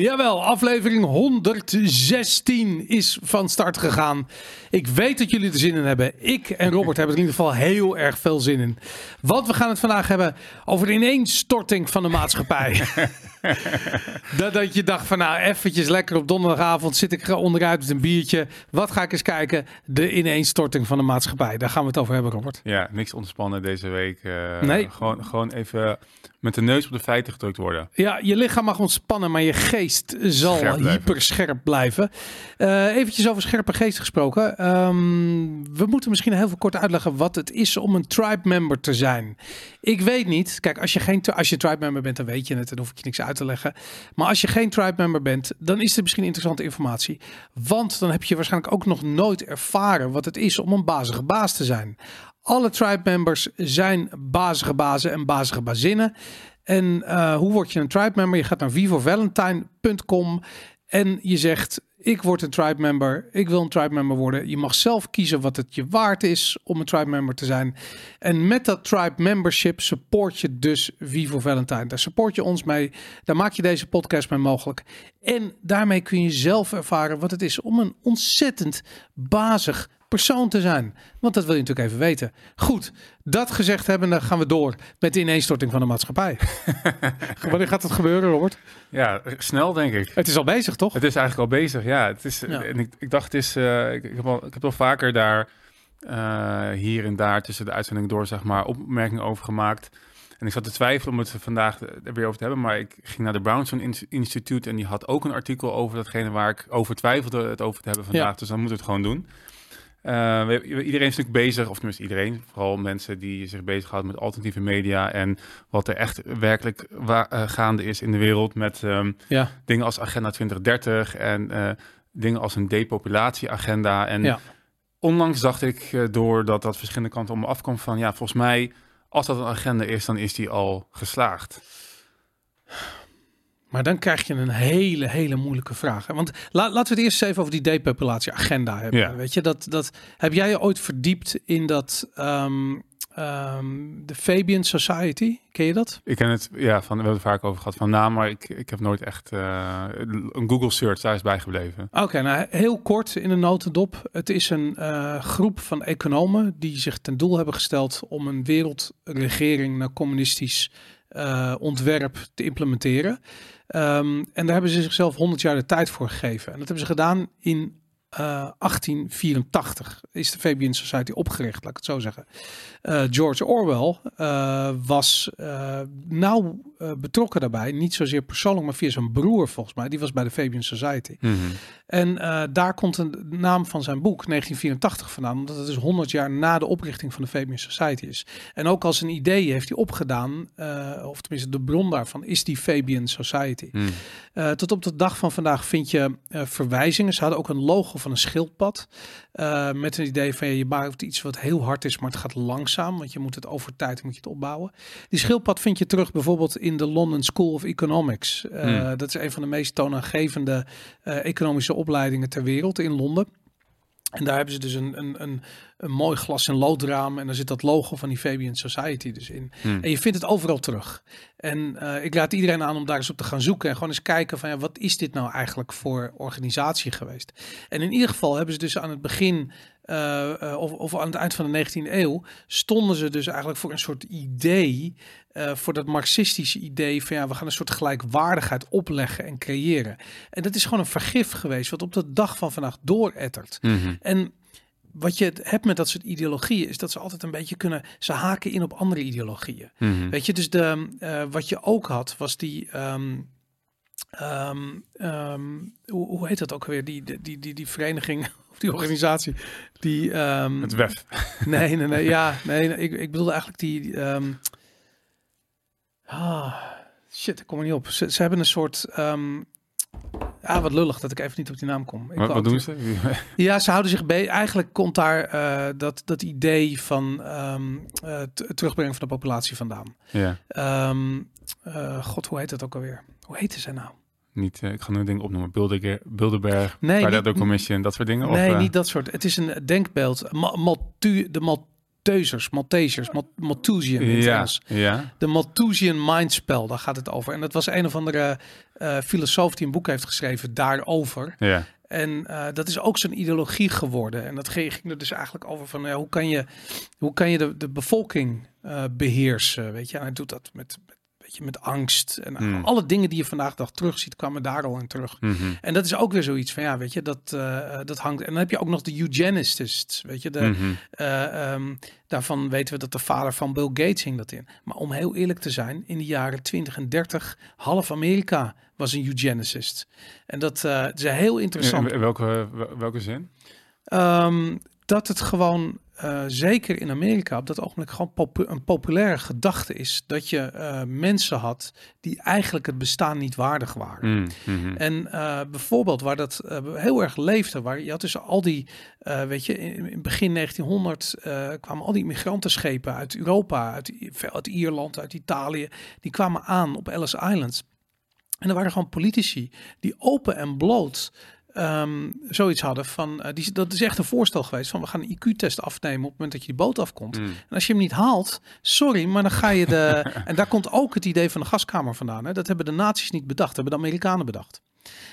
Jawel, aflevering 116 is van start gegaan. Ik weet dat jullie er zin in hebben. Ik en Robert hebben er in ieder geval heel erg veel zin in. Want we gaan het vandaag hebben over de ineenstorting van de maatschappij. dat, dat je dacht van nou eventjes lekker op donderdagavond zit ik onderuit met een biertje. Wat ga ik eens kijken? De ineenstorting van de maatschappij. Daar gaan we het over hebben, Robert. Ja, niks ontspannen deze week. Uh, nee. Gewoon, gewoon even met de neus op de feiten gedrukt worden. Ja, je lichaam mag ontspannen, maar je geest zal Scherp hyper scherp blijven. Uh, eventjes over scherpe geest gesproken. Um, we moeten misschien heel veel kort uitleggen wat het is om een tribe member te zijn. Ik weet niet. Kijk, als je geen als je tribe member bent, dan weet je het. Dan hoef ik je niks uit te leggen. Maar als je geen tribe member bent, dan is het misschien interessante informatie. Want dan heb je waarschijnlijk ook nog nooit ervaren wat het is om een bazige baas te zijn. Alle tribe members zijn bazige bazen en bazige bazinnen. En uh, hoe word je een tribe member? Je gaat naar vivovalentine.com en je zegt: Ik word een tribe member. Ik wil een tribe member worden. Je mag zelf kiezen wat het je waard is om een tribe member te zijn. En met dat tribe membership support je dus Vivo Valentine. Daar support je ons mee. Daar maak je deze podcast mee mogelijk. En daarmee kun je zelf ervaren wat het is om een ontzettend bazig persoon te zijn. Want dat wil je natuurlijk even weten. Goed, dat gezegd hebben, dan gaan we door met de ineenstorting van de maatschappij. Wanneer gaat het gebeuren, Robert? Ja, snel denk ik. Het is al bezig, toch? Het is eigenlijk al bezig, ja. Het is, ja. En ik, ik dacht, het is, uh, ik, ik, heb al, ik heb al vaker daar uh, hier en daar tussen de uitzendingen door, zeg maar, opmerkingen over gemaakt. En ik zat te twijfelen om het vandaag er weer over te hebben. Maar ik ging naar de Brownstone Institute en die had ook een artikel over datgene waar ik over twijfelde het over te hebben vandaag. Ja. Dus dan moet het gewoon doen. Uh, iedereen is natuurlijk bezig, of tenminste iedereen, vooral mensen die zich bezighouden met alternatieve media en wat er echt werkelijk uh, gaande is in de wereld met um, ja. dingen als Agenda 2030 en uh, dingen als een depopulatieagenda. En ja. onlangs dacht ik, doordat dat verschillende kanten om me afkwam, van ja, volgens mij, als dat een agenda is, dan is die al geslaagd. Maar dan krijg je een hele, hele moeilijke vraag. Want la, laten we het eerst even over die depopulatieagenda hebben. Ja. Weet je, dat, dat, heb jij je ooit verdiept in dat um, um, de Fabian Society? Ken je dat? Ik ken het, ja, van, we hebben het vaak over gehad van naam, maar ik, ik heb nooit echt uh, een Google search daar is bijgebleven. Oké, okay, nou heel kort in een notendop. Het is een uh, groep van economen die zich ten doel hebben gesteld om een wereldregering naar communistisch uh, ontwerp te implementeren. Um, en daar hebben ze zichzelf 100 jaar de tijd voor gegeven. En dat hebben ze gedaan in uh, 1884 is de Fabian Society opgericht, laat ik het zo zeggen. Uh, George Orwell uh, was nauw betrokken daarbij, niet zozeer persoonlijk, maar via zijn broer volgens mij. Die was bij de Fabian Society. Mm -hmm. En daar komt de naam van zijn boek 1984 vandaan, omdat het dus 100 jaar na de oprichting van de Fabian Society is. En ook als een idee heeft hij opgedaan, of tenminste de bron daarvan, is die Fabian Society. Mm. tot op de dag van vandaag vind je verwijzingen. Ze hadden ook een logo van een schildpad. Uh, met een idee van ja, je maakt iets wat heel hard is, maar het gaat langzaam. Want je moet het over tijd moet je het opbouwen. Die schildpad vind je terug bijvoorbeeld in de London School of Economics. Uh, hmm. Dat is een van de meest toonaangevende uh, economische opleidingen ter wereld in Londen. En daar hebben ze dus een, een, een, een mooi glas- en loodraam. En daar zit dat logo van die Fabian Society dus in. Hmm. En je vindt het overal terug. En uh, ik laat iedereen aan om daar eens op te gaan zoeken. En gewoon eens kijken van ja, wat is dit nou eigenlijk voor organisatie geweest? En in ieder geval hebben ze dus aan het begin uh, uh, of, of aan het eind van de 19e eeuw stonden ze dus eigenlijk voor een soort idee, uh, voor dat marxistische idee van ja, we gaan een soort gelijkwaardigheid opleggen en creëren. En dat is gewoon een vergif geweest, wat op de dag van vandaag doorettert. Mm -hmm. En wat je hebt met dat soort ideologieën is dat ze altijd een beetje kunnen, ze haken in op andere ideologieën. Mm -hmm. Weet je, dus de, uh, wat je ook had, was die. Um, um, um, hoe, hoe heet dat ook weer? Die, die, die, die, die vereniging die organisatie. Die, um, het WEF. Nee, nee, nee. Ja, nee, ik, ik bedoelde eigenlijk die. Um, ah, shit, ik kom er niet op. Ze, ze hebben een soort. Um, Ah, wat lullig dat ik even niet op die naam kom. Ik wat, wat doen ze? ja, ze houden zich bij. Eigenlijk komt daar uh, dat, dat idee van um, uh, terugbrengen van de populatie vandaan. Ja. Um, uh, God, hoe heet dat ook alweer? Hoe heette ze nou? Niet, ik ga nu dingen opnoemen. Bilderberg, Bilderberg nee, Pareto Commission, dat soort dingen? Nee, of, niet dat soort. Het is een denkbeeld. Maltu, de Malthus Maltesers, Malthusian in ja, ja. De Malthusian mindspel, daar gaat het over. En dat was een of andere uh, filosoof die een boek heeft geschreven daarover. Ja. En uh, dat is ook zo'n ideologie geworden. En dat ging er dus eigenlijk over van ja, hoe kan je, hoe kan je de, de bevolking uh, beheersen? Weet je, en hij doet dat met, met je, met angst. En mm. alle dingen die je vandaag dag terugziet, kwamen daar al in terug. Mm -hmm. En dat is ook weer zoiets van, ja, weet je, dat, uh, dat hangt. En dan heb je ook nog de eugenists, weet je. De, mm -hmm. uh, um, daarvan weten we dat de vader van Bill Gates hing dat in. Maar om heel eerlijk te zijn, in de jaren 20 en 30, half Amerika was een eugenicist. En dat uh, is heel interessant. In welke, welke zin? Um, dat het gewoon uh, zeker in Amerika op dat ogenblik gewoon popu een populaire gedachte is dat je uh, mensen had die eigenlijk het bestaan niet waardig waren. Mm, mm -hmm. En uh, bijvoorbeeld waar dat heel erg leefde, waar je had dus al die, weet je, in, in, begin 1900 kwamen al die migrantenschepen uit Europa, uit, uit Ierland, uit Italië, die kwamen aan op Ellis Island. En er waren gewoon politici die open en bloot um, zoiets hadden van, uh, die, dat is echt een voorstel geweest van we gaan een IQ-test afnemen op het moment dat je die boot afkomt. Mm. En als je hem niet haalt, sorry, maar dan ga je de... en daar komt ook het idee van de gaskamer vandaan. Hè? Dat hebben de naties niet bedacht, dat hebben de Amerikanen bedacht.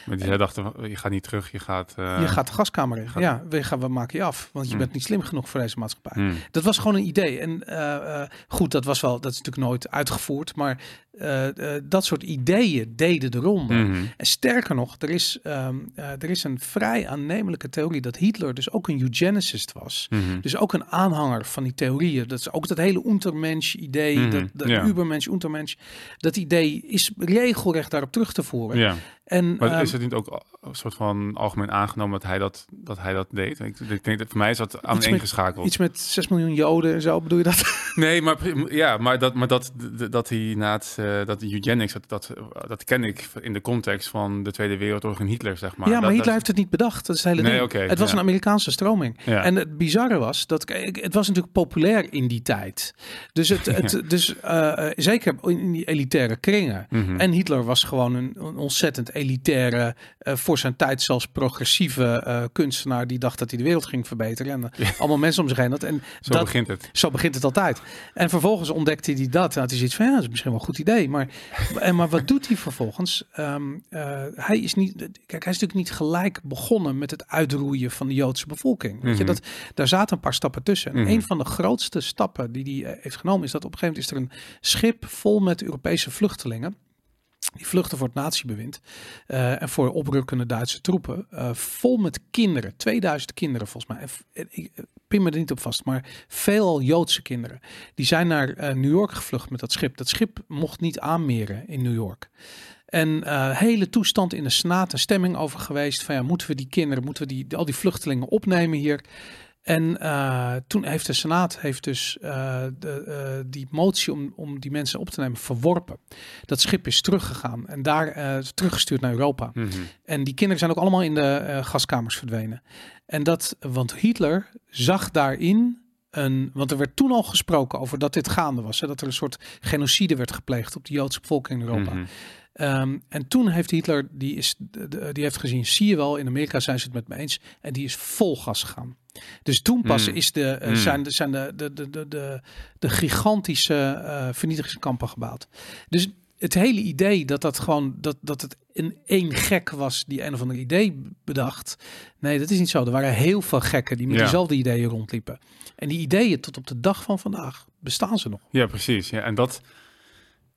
Maar die zij dachten, je gaat niet terug, je gaat... Uh... Je gaat de gaskamer in. Ja, we, gaan, we maken je af, want je Mm. bent niet slim genoeg voor deze maatschappij. Mm. Dat was gewoon een idee. En uh, uh, goed, dat was wel, dat is natuurlijk nooit uitgevoerd, maar uh, dat soort ideeën deden de ronde. Mm -hmm. En sterker nog, er is, um, er is een vrij aannemelijke theorie dat Hitler dus ook een eugenicist was. -hmm. Dus ook een aanhanger van die theorieën. Dat is ook dat hele Untermensch-idee, Mhm, dat, dat ja. Übermensch, Untermensch. Dat idee is regelrecht daarop terug te voeren. Ja, En, maar ehm, is het niet ook een soort van algemeen aangenomen dat hij dat, dat, hij dat deed? Ik, ik denk dat voor mij is dat aan één met- geschakeld. iets met 6 miljoen Joden en zo, bedoel je dat? Nee, maar, ja, maar, dat, maar dat, dat, hij na het, uh, dat de eugenics, dat, dat, dat ken ik in de context van de Tweede Wereldoorlog en Hitler, zeg maar. ja, maar dat, Hitler dat, heeft het niet bedacht. Dat is het hele Nee, het was ja. een Amerikaanse stroming. Ja. En het bizarre was dat het was natuurlijk populair in die tijd. Dus het, het dus uh, zeker in die elitaire kringen. Mm -hmm. En Hitler was gewoon een, een ontzettend elitaire, uh, voor zijn tijd zelfs progressieve uh, kunstenaar die dacht dat hij de wereld ging verbeteren en Ja. allemaal mensen om zich heen had. En Zo dat, begint het. Zo begint het altijd. En vervolgens ontdekte hij dat. En had hij zoiets van, ja, dat is misschien wel een goed idee. Maar, en, maar wat doet hij vervolgens? Um, uh, hij is niet, kijk, hij is natuurlijk niet gelijk begonnen met het uitroeien van de Joodse bevolking. Weet Mhm. je, dat, daar zaten een paar stappen tussen. En Mhm. een van de grootste stappen die hij eh, heeft genomen is dat op een gegeven moment is er een schip vol met Europese vluchtelingen. Die vluchten voor het natiebewind uh, en voor oprukkende Duitse troepen. Uh, vol met kinderen, 2000 kinderen volgens mij. En, ik pin me er niet op vast, maar veel Joodse kinderen. Die zijn naar New York gevlucht met dat schip. Dat schip mocht niet aanmeren in New York. En hele toestand in de Senaat, een stemming over geweest. Van ja, moeten we die kinderen, moeten we die, al die vluchtelingen opnemen hier? En uh, toen heeft de Senaat heeft dus uh, de, uh, die motie om, om die mensen op te nemen verworpen. Dat schip is teruggegaan en daar teruggestuurd naar Europa. Mm -hmm. En die kinderen zijn ook allemaal in de gaskamers verdwenen. En dat, want Hitler zag daarin een, want er werd toen al gesproken over dat dit gaande was. Hè, dat er een soort genocide werd gepleegd op de Joodse bevolking in Europa. Mm -hmm. Um, en toen heeft Hitler, die, is, die heeft gezien, zie je wel, in Amerika zijn ze het met me eens. En die is vol gas gegaan. Dus toen pas mm. is de, uh, mm. zijn, de, zijn de, de, de, de, de, gigantische uh, vernietigingskampen gebouwd. Dus het hele idee dat dat gewoon, dat, dat het een één gek was die een of ander idee bedacht. Nee, dat is niet zo. Er waren heel veel gekken die met Ja. dezelfde ideeën rondliepen. En die ideeën tot op de dag van vandaag bestaan ze nog. Ja, precies. Ja, en dat.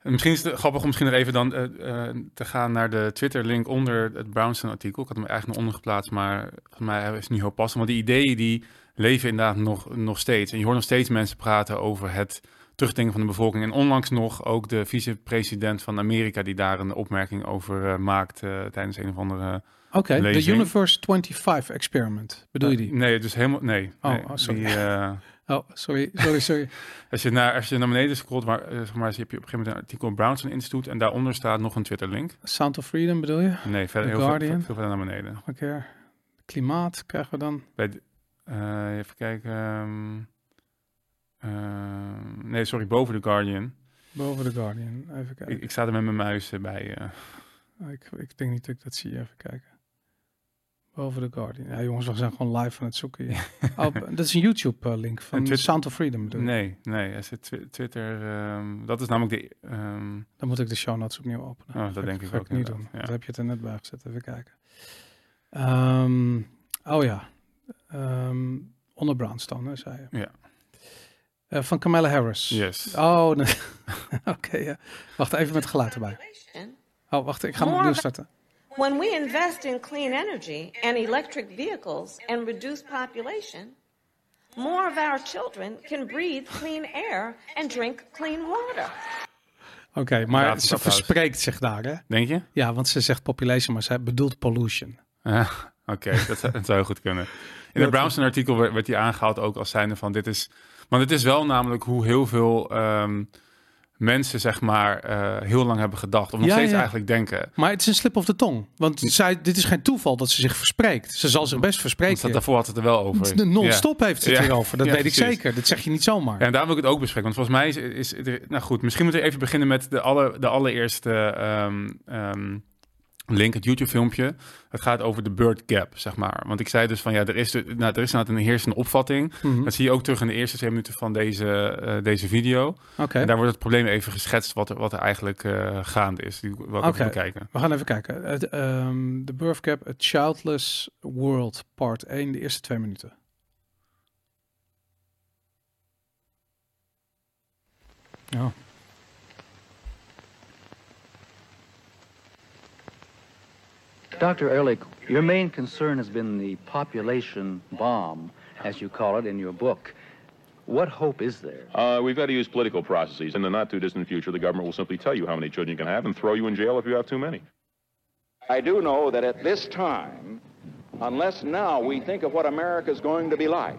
En Misschien is het grappig om misschien nog even dan eh, eh, te gaan naar de Twitter-link onder het Brownstone-artikel. Ik had hem eigenlijk nog onder geplaatst, maar voor mij is het niet heel passend. Want die ideeën die leven inderdaad nog, nog steeds. En je hoort nog steeds mensen praten over het terugdenken van de bevolking. En onlangs nog ook de vicepresident van Amerika die daar een opmerking over uh, maakt tijdens een of andere. Oké, okay, de. Universe 25 experiment. Bedoel je die? Nee, dus helemaal nee. Oh, nee oh sorry. Die, oh, sorry, sorry, sorry. als, je naar, als je naar beneden scrolt, waar, uh, zeg maar, heb je op een gegeven moment een artikel Brownson Institute en daaronder staat nog een Twitter-link. Sound of Freedom bedoel je? Nee, verder, heel veel, veel, veel verder naar beneden. Nog een keer. Klimaat krijgen we dan. Bij de, uh, even kijken. Um, uh, nee, sorry, boven de Guardian. Boven de Guardian, even kijken. Ik, ik sta er met mijn muis bij. Uh. Oh, ik, ik denk niet dat ik dat zie, even kijken. Over the Guardian. Ja, jongens, we zijn gewoon live aan het zoeken. oh, dat is een YouTube-link van Twitter- Sound of Freedom. bedoel? Nee, nee. Is het Twi- Twitter... ehm, dat is namelijk de... ehm, Dan moet ik de show notes opnieuw openen. Oh, dat denk ik ga ook niet doen. ja. Daar heb je het er net bij gezet. Even kijken. Ehm, oh ja. Ehm onder Brownstone, hè, zei je. Ja. Eh, van Kamala Harris. yes. Oh, nee. oké. ja. Wacht even met geluid erbij. Oh, wacht. Ik ga hem opnieuw starten. When we invest in clean energy and electric vehicles and reduce population, more of our children can breathe clean air and drink clean water. Oké, maar Ja, ze verspreekt zich daar, hè? Denk je? Ja, want ze zegt population, maar ze bedoelt pollution. Ja, Oké, dat, zou- dat zou heel goed kunnen. In het Brownson artikel werd, werd die aangehaald ook als zijnde van dit is... Want het is wel namelijk hoe heel veel ehm, mensen zeg maar eh, heel lang hebben gedacht. Of nog Ja, steeds ja. eigenlijk denken. Maar het is een slip of de tong. Want zij, dit is geen toeval dat ze zich verspreekt. Ze zal zich best Want verspreken. dat, daarvoor had het er wel over. Non-stop heeft ze het Ja. hierover. Dat weet ik zeker. Dat zeg je niet zomaar. En daar wil ik het ook bespreken. Want volgens mij is, is. Nou goed, misschien moeten we even beginnen met de, alle, de allereerste ehm, ehm, link, het YouTube-filmpje. Het gaat over de bird gap, zeg maar. Want ik zei dus van, ja, er is, de, nou, er is inderdaad een heersende opvatting. Mhm. Dat zie je ook terug in de eerste twee minuten van deze, eh, deze video. Oké, En daar wordt het probleem even geschetst wat er, wat er eigenlijk eh, gaande is. Die wil ik Oké. even bekijken. we gaan even kijken. Ehm, The Birth Gap, A Childless World, part 1, de eerste twee minuten. Ja. Dr. Ehrlich, your main concern has been the population bomb, as you call it in your book. What hope is there? Uh, we've got to use political processes. In the not too distant future, the government will simply tell you how many children you can have and throw you in jail if you have too many. I do know that at this time, unless now we think of what America is going to be like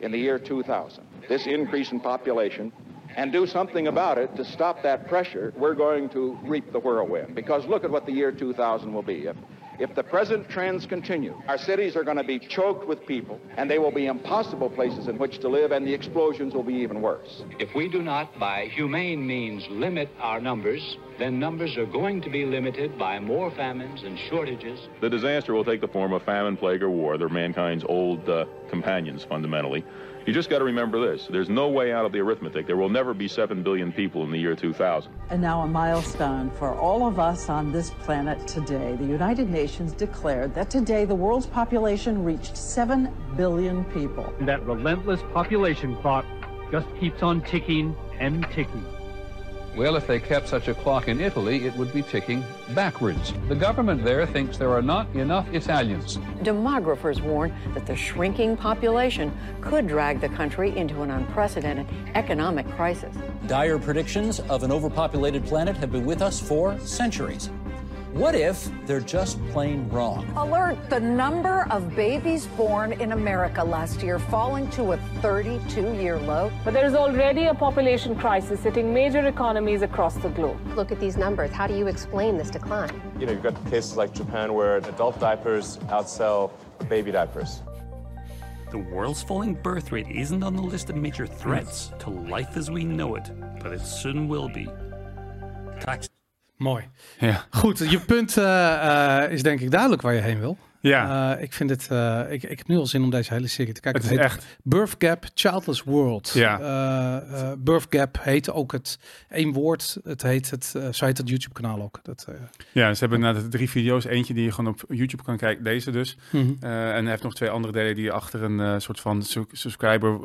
in the year 2000, this increase in population, and do something about it to stop that pressure, we're going to reap the whirlwind. Because look at what the year 2000 will be. If, if the present trends continue, our cities are going to be choked with people, and they will be impossible places in which to live, and the explosions will be even worse. If we do not, by humane means, limit our numbers, then numbers are going to be limited by more famines and shortages. The disaster will take the form of famine, plague, or war. They're mankind's old uh, companions, fundamentally. You just got to remember this. There's no way out of the arithmetic. There will never be 7 billion people in the year 2000. And now a milestone for all of us on this planet today. The United Nations declared that today the world's population reached 7 billion people. That relentless population clock just keeps on ticking and ticking. Well, if they kept such a clock in Italy, it would be ticking backwards. The government there thinks there are not enough Italians. Demographers warn that the shrinking population could drag the country into an unprecedented economic crisis. Dire predictions of an overpopulated planet have been with us for centuries. What if they're just plain wrong? Alert the number of babies born in America last year falling to a 32 year low. But there is already a population crisis hitting major economies across the globe. Look at these numbers. How do you explain this decline? You know, you've got cases like Japan where adult diapers outsell baby diapers. The world's falling birth rate isn't on the list of major threats to life as we know it, but it soon will be. Tax Mooi. Ja. Goed, je punt eh, eh, is denk ik duidelijk waar je heen wil. Ja. Eh, ik vind het, eh, ik, ik heb nu al zin om deze hele serie te kijken. Het is heet echt- Birth Gap, Childless World. Ja. Eh, eh, Birth Gap heet ook het één woord. Het heet het, zo heet het YouTube kanaal ook. Dat, Ja, ze hebben inderdaad drie video's. Eentje die je gewoon op YouTube kan kijken. Deze dus. Mhm. En hij heeft nog twee andere delen die achter een soort van su- subscriber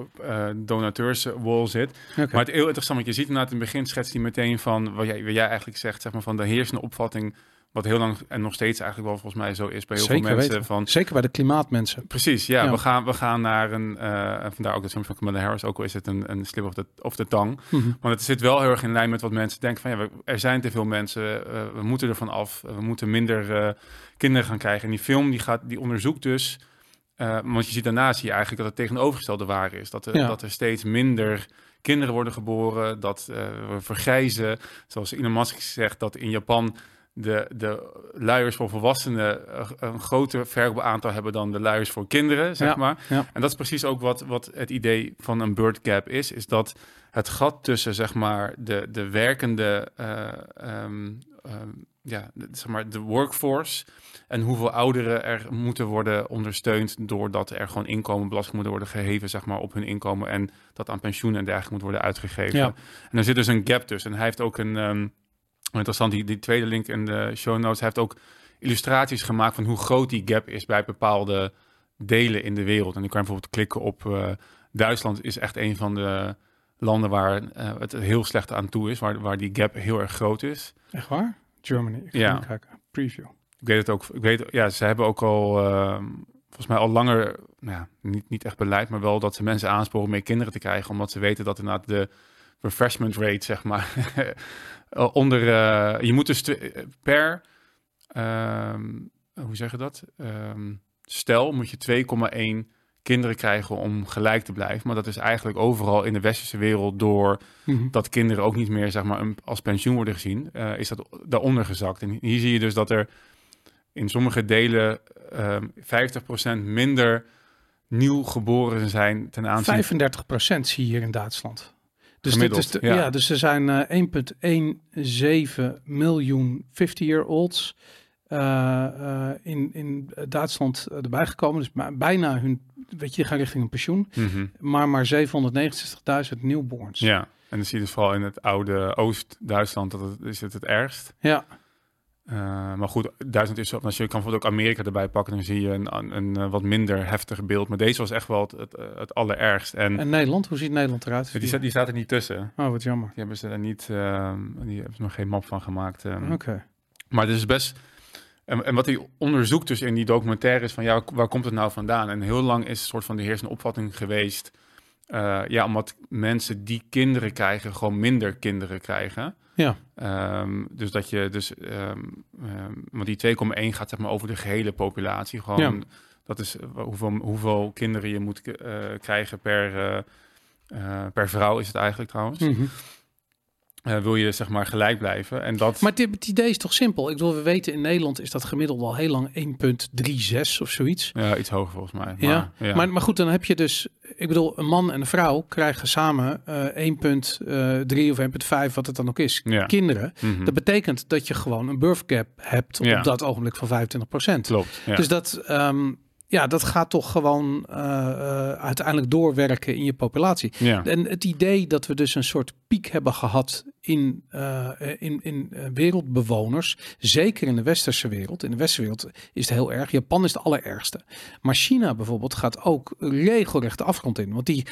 donateurs wall zit. Maar het heel interessant, want je ziet inderdaad in het begin schetst hij meteen van wat jij, wat jij eigenlijk zegt, zeg maar van de heersende opvatting. Wat heel lang en nog steeds eigenlijk wel volgens mij zo is bij heel zeker veel mensen. weten. Van, Zeker bij de klimaatmensen. Precies, ja, Ja. We, gaan, we gaan naar een, eh, en vandaar ook dat filmpje van Kamala Harris, ook al is het een, een slip of de, of de tang. Mhm. Want het zit wel heel erg in lijn met wat mensen denken van, ja, we- er zijn te veel mensen, eh, we moeten ervan af, we moeten minder eh, kinderen gaan krijgen. En die film die, gaat, die onderzoekt dus, eh, want je ziet daarna zie je eigenlijk dat het tegenovergestelde waar is. Dat er, Ja. dat er steeds minder kinderen worden geboren, dat eh, we vergrijzen. Zoals Elon Musk zegt, dat in Japan de, de luiers voor volwassenen eh, een groter vergelijk aantal hebben dan de luiers voor kinderen, zeg Ja, maar. ja. En dat is precies ook wat, wat het idee van een bird gap is, is dat het gat tussen, zeg maar, de, de werkende, eh, ehm, ehm, ja, de- zeg maar de workforce en hoeveel ouderen er moeten worden ondersteund doordat er gewoon inkomenbelasting moet worden geheven zeg maar, op hun inkomen en dat aan pensioen en dergelijke moet worden uitgegeven. Ja. En er zit dus een gap tussen. En hij heeft ook een, ehm, interessant, die, die tweede link in de show notes, heeft ook illustraties gemaakt van hoe groot die gap is bij bepaalde delen in de wereld. En dan kan je bijvoorbeeld klikken op eh, Duitsland is echt een van de landen waar eh, het heel slecht aan toe is, waar, waar die gap heel erg groot is. Echt waar? Germany. Ik Ja. kijken. Preview. Ik weet het ook. Ik weet, ja, ze hebben ook al, ehm, volgens mij al langer, nou ja, niet, niet echt beleid, maar wel dat ze mensen aansporen om meer kinderen te krijgen, omdat ze weten dat inderdaad de refreshment rate, zeg maar, onder, eh, je moet dus per, ehm, hoe zeg je dat? Ehm, stel moet je 2,1 kinderen krijgen om gelijk te blijven. Maar dat is eigenlijk overal in de westerse wereld door Mhm. dat kinderen ook niet meer zeg maar, een- als pensioen worden gezien, eh, is dat daaronder gezakt. En hier zie je dus dat er in sommige delen ehm 50% minder nieuw geboren zijn ten aanzien 35% zie je hier in Duitsland. Dus, dit is de, ja. ja. dus er zijn eh 1,17 miljoen 50-year-olds eh, eh, in, in Duitsland eh, erbij gekomen. Dus bijna hun, weet je, gaan richting een pensioen. Mhm. Maar maar 769.000 newborns. Ja, en dan zie je dus vooral in het oude Oost-Duitsland dat het, is het het ergst. Ja. Eh, maar goed, Duitsland is zo, als je kan bijvoorbeeld ook Amerika erbij pakken, dan zie je een, een, een, eh, wat minder heftig beeld. Maar deze was echt wel het, het, eh, het allerergst. En, En Nederland, hoe ziet Nederland eruit? die, staat, die staat er niet tussen. Oh, wat jammer. Die hebben ze er niet, ehm, die hebben ze nog geen map van gemaakt. ehm. Oké. Maar het is best. En, en wat hij onderzoekt dus in die documentaire is van ja, waar komt het nou vandaan? En heel lang is een soort van de heersende opvatting geweest. eh, ja, omdat mensen die kinderen krijgen, gewoon minder kinderen krijgen. Ja. Ehm, dus dat je dus, ehm, ehm, want die 2,1 gaat zeg maar over de gehele populatie. Gewoon, Ja. dat is eh, hoeveel, hoeveel kinderen je moet eh, krijgen per, eh, per vrouw is het eigenlijk trouwens. Mhm. Eh, wil je zeg maar gelijk blijven. En dat, Maar het, het idee is toch simpel? Ik bedoel, we weten in Nederland is dat gemiddeld al heel lang 1,36 of zoiets. ja, iets hoger volgens mij. Maar, ja. ja. Maar, maar goed, dan heb je dus, ik bedoel, een man en een vrouw krijgen samen eh 1,3 of 1,5, wat het dan ook is, Ja. kinderen. Mhm. Dat betekent dat je gewoon een birth gap hebt Ja. op dat ogenblik van 25% Klopt. Dus dat, ehm, ja, dat gaat toch gewoon eh, eh, uiteindelijk doorwerken in je populatie. Ja. En het idee dat we dus een soort piek hebben gehad in, eh, in, in wereldbewoners, zeker in de westerse wereld. In de westerse wereld is het heel erg. Japan is de allerergste. Maar China bijvoorbeeld gaat ook regelrecht de afgrond in. Want die,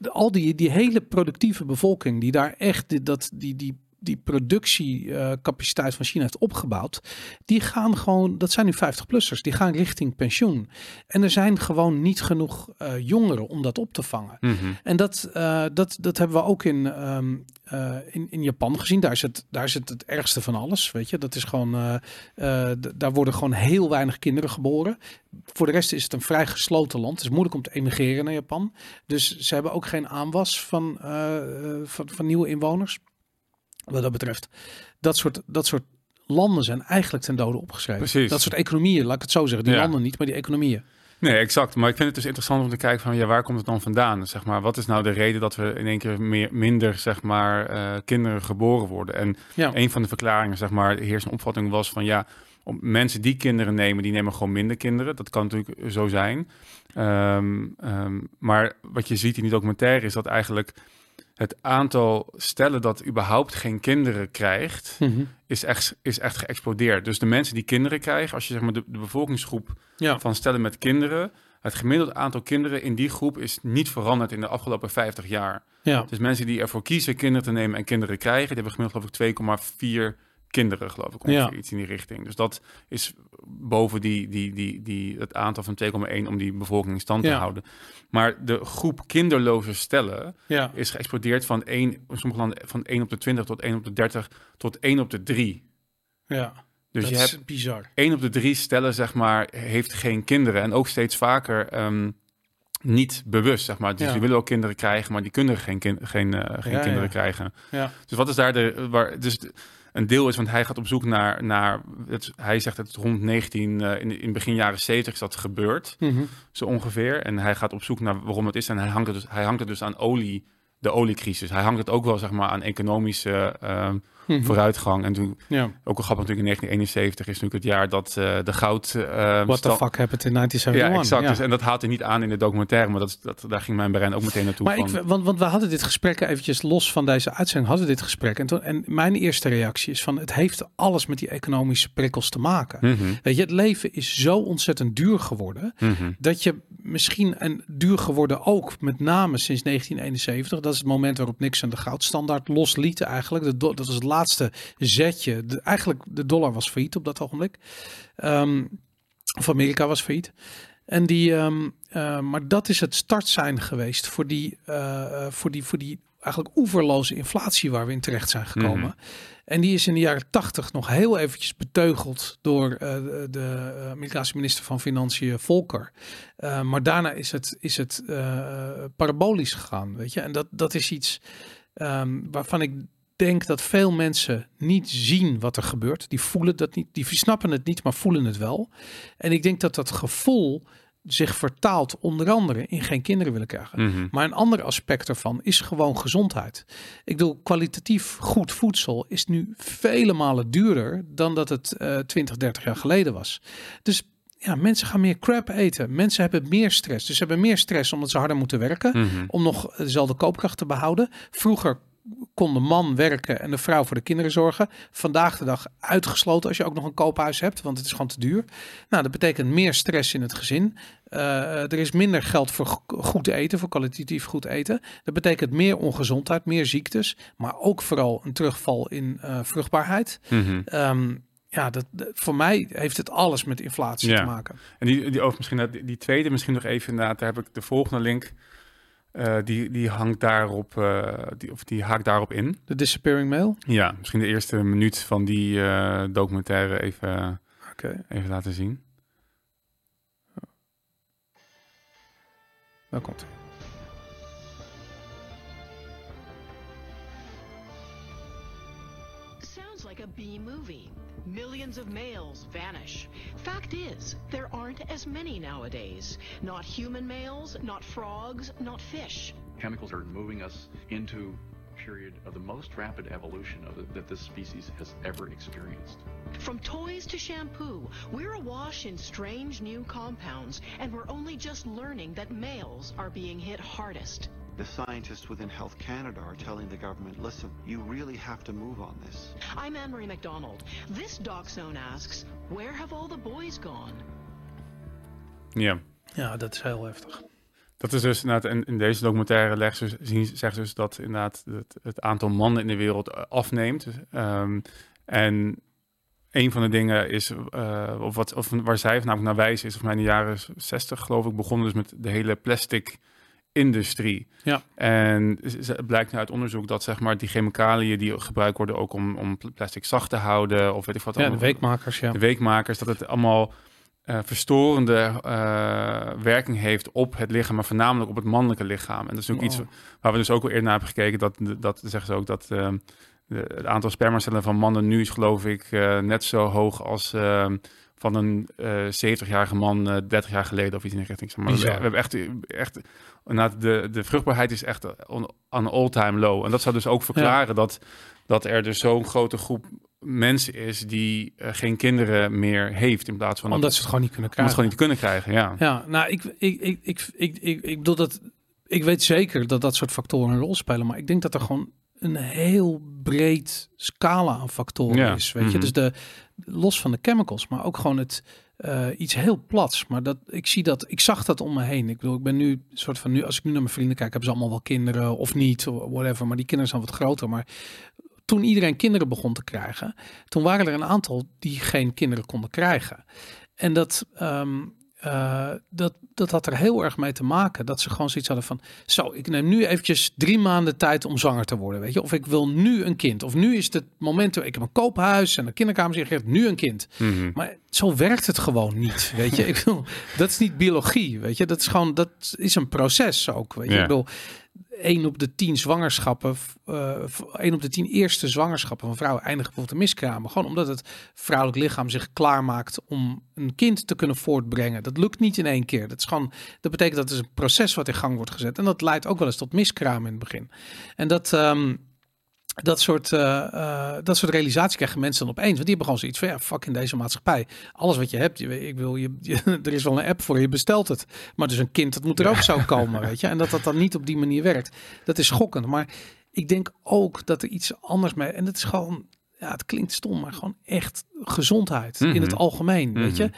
al die, die hele productieve bevolking die daar echt die, dat, die, die, die productiecapaciteit van China heeft opgebouwd, die gaan gewoon, dat zijn nu 50-plussers, die gaan richting pensioen. En er zijn gewoon niet genoeg eh, jongeren om dat op te vangen. Mhm. En dat, eh, dat, dat hebben we ook in, ehm, eh, in, in Japan gezien. Daar is, het, daar is het het ergste van alles. Weet je, dat is gewoon. eh, eh, daar worden gewoon heel weinig kinderen geboren. Voor de rest is het een vrij gesloten land. Het is moeilijk om te emigreren naar Japan. Dus ze hebben ook geen aanwas van, eh, eh, van, van nieuwe inwoners. Wat dat betreft. Dat soort, dat soort landen zijn eigenlijk ten dode opgeschreven. Precies. Dat soort economieën, laat ik het zo zeggen. Die Ja. landen niet, maar die economieën. Nee, exact. Maar ik vind het dus interessant om te kijken van ja, waar komt het dan vandaan? Zeg maar, wat is nou de reden dat we in één keer meer, minder zeg maar, eh, kinderen geboren worden? En Ja. een van de verklaringen, zeg maar, de heersende opvatting was van ja, om mensen die kinderen nemen, die nemen gewoon minder kinderen. Dat kan natuurlijk zo zijn. Ehm, ehm, maar wat je ziet in die documentaire is dat eigenlijk het aantal stellen dat überhaupt geen kinderen krijgt, Mhm. is, echt, is echt geëxplodeerd. Dus de mensen die kinderen krijgen, als je zeg maar de, de bevolkingsgroep Ja. van stellen met kinderen, het gemiddelde aantal kinderen in die groep is niet veranderd in de afgelopen 50 jaar. Ja. Dus mensen die ervoor kiezen kinderen te nemen en kinderen krijgen, die hebben gemiddeld geloof ik 2,4 kinderen, geloof ik, ongeveer Ja. iets in die richting. Dus dat is boven die, die, die, die, het aantal van 2,1 om die bevolking in stand te Ja. houden. Maar de groep kinderloze stellen Ja. is geëxplodeerd van 1, in sommige landen van 1 op de 20 tot 1 op de 30 tot 1 op de 3. Ja. Dus Dat je is hebt bizar. 1 op de 3 stellen, zeg maar, heeft geen kinderen. En ook steeds vaker ehm, niet bewust, zeg maar. Dus Ja. die willen ook kinderen krijgen, maar die kunnen geen, kin- geen, eh, geen kinderen krijgen. Ja. Dus wat is daar de... Waar, dus de- een deel is, want hij gaat op zoek naar... naar het, hij zegt het rond 19... eh, in, in begin jaren 70 is dat gebeurd. Mhm. Zo ongeveer. En hij gaat op zoek naar waarom het is. En hij hangt het dus, hij hangt het dus aan olie de oliecrisis. Hij hangt het ook wel zeg maar aan economische Mhm. vooruitgang. En toen, Ja. ook een grappig natuurlijk in 1971 is natuurlijk het jaar dat eh, de goud... eh, What the fuck happened in 1971? Ja, exact. Ja. Dus, en dat haalt hij niet aan in de documentaire, maar dat, dat, daar ging mijn brein ook meteen naartoe. Maar van, ik, want, want we hadden dit gesprek eventjes los van deze uitzending, hadden we dit gesprek. En, toen, en mijn eerste reactie is van, het heeft alles met die economische prikkels te maken. Mhm. Weet je, het leven is zo ontzettend duur geworden, Mhm. dat je misschien, en duur geworden ook met name sinds 1971, dat is het moment waarop Nixon de goudstandaard losliet eigenlijk. Do- dat was het laatste zetje. De, eigenlijk, de dollar was failliet op dat ogenblik. Ehm, of Amerika was failliet. En die, ehm, eh, maar dat is het startsein geweest voor die, eh, eh, voor die, voor die eigenlijk oeverloze inflatie waar we in terecht zijn gekomen. Mhm. En die is in de jaren tachtig nog heel eventjes beteugeld door de, Amerikaanse minister van Financiën Volcker. Eh, maar daarna is het, is het parabolisch gegaan, weet je. En dat, dat is iets ehm, waarvan ik denk dat veel mensen niet zien wat er gebeurt. Die voelen dat niet, die snappen het niet, maar voelen het wel. En ik denk dat dat gevoel zich vertaalt onder andere in geen kinderen willen krijgen. Mhm. Maar een ander aspect ervan is gewoon gezondheid. Ik bedoel, kwalitatief goed voedsel is nu vele malen duurder dan dat het eh 20, 30 jaar geleden was. Dus ja, mensen gaan meer crap eten. Mensen hebben meer stress. Dus ze hebben meer stress omdat ze harder moeten werken. Mhm. Om nog dezelfde koopkracht te behouden. Vroeger kon de man werken en de vrouw voor de kinderen zorgen. Vandaag de dag uitgesloten als je ook nog een koophuis hebt, want het is gewoon te duur. Nou, dat betekent meer stress in het gezin. Eh, er is minder geld voor go- goed eten, voor kwalitatief goed eten. Dat betekent meer ongezondheid, meer ziektes, maar ook vooral een terugval in eh, vruchtbaarheid. Mhm. Ehm, ja, dat, dat- voor mij heeft het alles met inflatie te maken. En die, die, over misschien dat- die, die tweede, misschien nog even inderdaad, daar heb ik de volgende link. Eh, die, die hangt daarop, eh, die, of die haakt daarop in. De disappearing mail? Ja, misschien de eerste minuut van die eh, documentaire even, Oké. even laten zien. Daar komt hij. Sounds like a B movie. Millions of males vanish. Fact is, there aren't as many nowadays. Not human males, not frogs, not fish. Chemicals are moving us into a period of the most rapid evolution the, that this species has ever experienced. From toys to shampoo, we're awash in strange new compounds, and we're only just learning that males are being hit hardest. The scientists within Health Canada are telling the government, listen, you really have to move on this. I'm Anne-Marie McDonald. This Doc Zone asks, where have all the boys gone? Ja. Ja, dat is heel heftig. Dat is dus inderdaad, in, in deze documentaire leggen ze, zien, zeggen ze dus dat inderdaad het, het aantal mannen in de wereld eh, afneemt. Ehm, en een van de dingen is, eh, of, wat, of waar zij namelijk naar wijzen, is of mij in de jaren 60 geloof ik begonnen dus met de hele plastic industrie. Ja. En het blijkt nu uit onderzoek dat zeg maar die chemicaliën die gebruikt worden ook om, om pl- plastic zacht te houden of weet ik wat. Ja, de allemaal- weekmakers, ja. De weekmakers, dat het allemaal eh, verstorende eh, werking heeft op het lichaam, maar voornamelijk op het mannelijke lichaam. En dat is ook iets waar we dus ook al eerder naar hebben gekeken. Dat, dat zeggen ze ook dat de, het aantal spermacellen van mannen nu is geloof ik eh, net zo hoog als van een eh 70-jarige man eh 30 jaar geleden of iets in die richting. Zeg maar. We, hebben echt, echt de, de vruchtbaarheid is echt aan een all-time low. En dat zou dus ook verklaren dat, dat er dus zo'n grote groep mensen is die eh, geen kinderen meer heeft in plaats van Omdat ze het gewoon niet kunnen Omdat ze krijgen. gewoon niet kunnen krijgen, ja. Ja, nou, ik, ik, ik, ik, ik, ik, ik bedoel dat. Ik weet zeker dat dat soort factoren een rol spelen, maar ik denk dat er gewoon een heel breed scala aan factoren Ja, is. Weet je, mhm. dus de los van de chemicals, maar ook gewoon het eh, iets heel plats. Maar dat ik zie dat, ik zag dat om me heen. Ik bedoel, ik ben nu soort van nu, als ik nu naar mijn vrienden kijk, hebben ze allemaal wel kinderen of niet, of whatever. Maar die kinderen zijn wat groter. Maar toen iedereen kinderen begon te krijgen, toen waren er een aantal die geen kinderen konden krijgen. En dat, ehm, eh, dat, dat had er heel erg mee te maken. Dat ze gewoon zoiets hadden van... Zo, ik neem nu eventjes drie maanden tijd om zwanger te worden. Weet je? Of ik wil nu een kind. Of nu is het moment... Ik heb een koophuis en een kinderkamer. Ik heb nu een kind. Mhm. Maar zo werkt het gewoon niet. Weet je? ik bedoel, dat is niet biologie. Weet je? Dat is gewoon... Dat is een proces ook. Weet je? Ja. Ik bedoel... 1 op de 10 zwangerschappen, 1 op de 10 eerste zwangerschappen van vrouwen eindigen bijvoorbeeld in miskramen. Gewoon omdat het vrouwelijk lichaam zich klaarmaakt om een kind te kunnen voortbrengen. Dat lukt niet in één keer. Dat is gewoon, dat betekent dat er een proces wat in gang wordt gezet. En dat leidt ook wel eens tot miskraam in het begin. En dat, ehm, dat soort, uh, uh, dat soort realisatie krijgen mensen dan opeens. Want die hebben gewoon zoiets van, ja, fuck in deze maatschappij. Alles wat je hebt, je, ik wil, je, je, er is wel een app voor, je bestelt het. Maar dus een kind, dat moet er ook zo komen, weet je. En dat dat dan niet op die manier werkt. Dat is schokkend. Maar ik denk ook dat er iets anders mee... En dat is gewoon, ja, het klinkt stom, maar gewoon echt gezondheid in het Mhm. algemeen, weet je.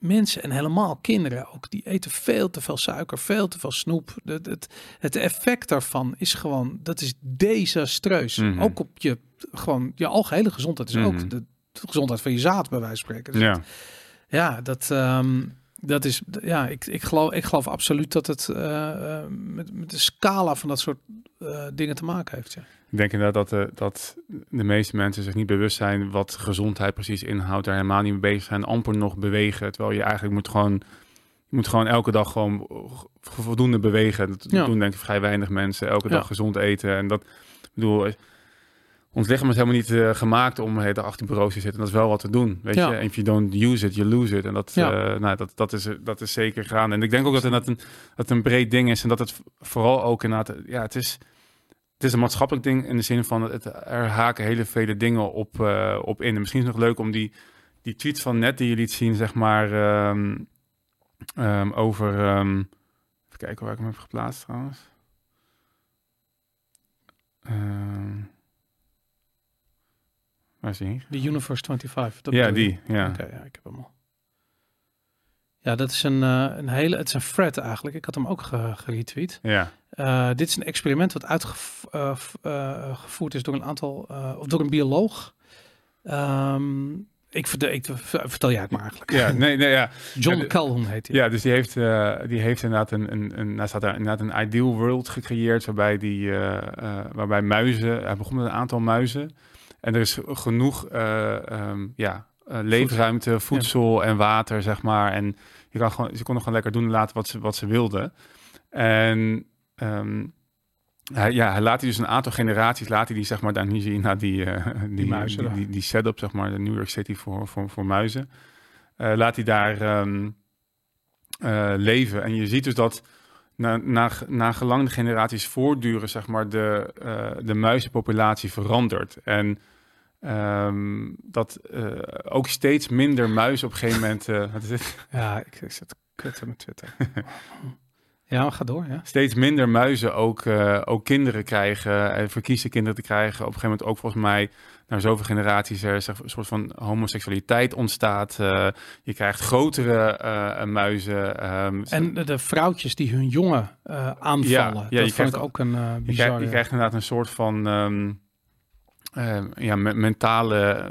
Mhm. Mensen en helemaal kinderen ook, die eten veel te veel suiker, veel te veel snoep. Het, het, het effect daarvan is gewoon, dat is desastreus. Mhm. Ook op je, gewoon, je algehele gezondheid is Mhm. ook de, de gezondheid van je zaad, bij wijze van spreken. Dus Ja. het- ja, dat, ehm, dat is, ja, ik, ik, geloof, ik geloof absoluut dat het eh, eh, met, met de scala van dat soort eh, dingen te maken heeft. Ja. Ik denk inderdaad dat, de, dat de meeste mensen zich niet bewust zijn wat gezondheid precies inhoudt. Daar helemaal niet mee bezig zijn. Amper nog bewegen. Terwijl je eigenlijk moet gewoon, je moet gewoon elke dag gewoon voldoende bewegen. Dat Ja. doen denk ik vrij weinig mensen. Elke Ja. dag gezond eten. En dat, ik bedoel, eh, ons lichaam is helemaal niet eh, gemaakt om de hele achter bureaus te zitten. Dat is wel wat te doen. Weet Ja. je, if you don't use it, you lose it. En dat, Ja. eh, nou, dat, dat, is, dat is zeker gaan. En ik denk ook dat het, een, dat het een breed ding is. En dat het vooral ook inderdaad, ja, het is, het is een maatschappelijk ding in de zin van het, er haken hele vele dingen op, eh, op in. En misschien is het nog leuk om die, die tweet van net die je liet zien, zeg maar, ehm, ehm, over. ehm, even kijken waar ik hem heb geplaatst trouwens. Waar is hij? De Universe 25. dat Ja, je? die, ja. Oké, ja, ik heb hem al. Ja, dat is een, eh, een hele, het is een thread eigenlijk. Ik had hem ook ge, geretweet. Ja. Eh, dit is een experiment wat uitgevoerd is door een aantal, eh, of door een bioloog. Ehm, ik, vertel, ik vertel jij het maar eigenlijk. Ja, nee, nee, ja. John Calhoun heet hij. Ja, dus die heeft, eh, die heeft inderdaad een, een, een, nou staat daar inderdaad een ideal world gecreëerd, waarbij, die, eh, eh, waarbij muizen, hij begon met een aantal muizen, en er is genoeg eh, ehm, ja, eh, leefruimte, voedsel en water, zeg maar, en je kan gewoon, ze konden gewoon lekker doen en laten wat ze, wat ze wilden. En ehm, hij, ja, hij laat die dus een aantal generaties, laat hij die zeg maar, daar nu zie je naar die, eh, die, muizen die, daar. die, die setup, zeg maar, de New York City voor, voor, voor muizen. Eh, laat hij daar ehm, eh, leven. En je ziet dus dat na, na, na gelang de generaties voortduren, zeg maar, de, de muizenpopulatie verandert. En ehm, dat ook steeds minder muizen op een gegeven moment... wat is? Ja, ik, ik zit kutten met Twitter. ja, ga door, ja. steeds minder muizen ook, eh, ook kinderen krijgen en verkiezen kinderen te krijgen. Op een gegeven moment ook volgens mij na zoveel generaties er een soort van homoseksualiteit ontstaat. Eh, je krijgt grotere eh, muizen. ehm, En de, vrouwtjes die hun jongen eh, aanvallen. dat je vond krijgt ik ook een eh je, bizar. krijgt, je krijgt inderdaad een soort van ehm, ehm, ja, me- mentale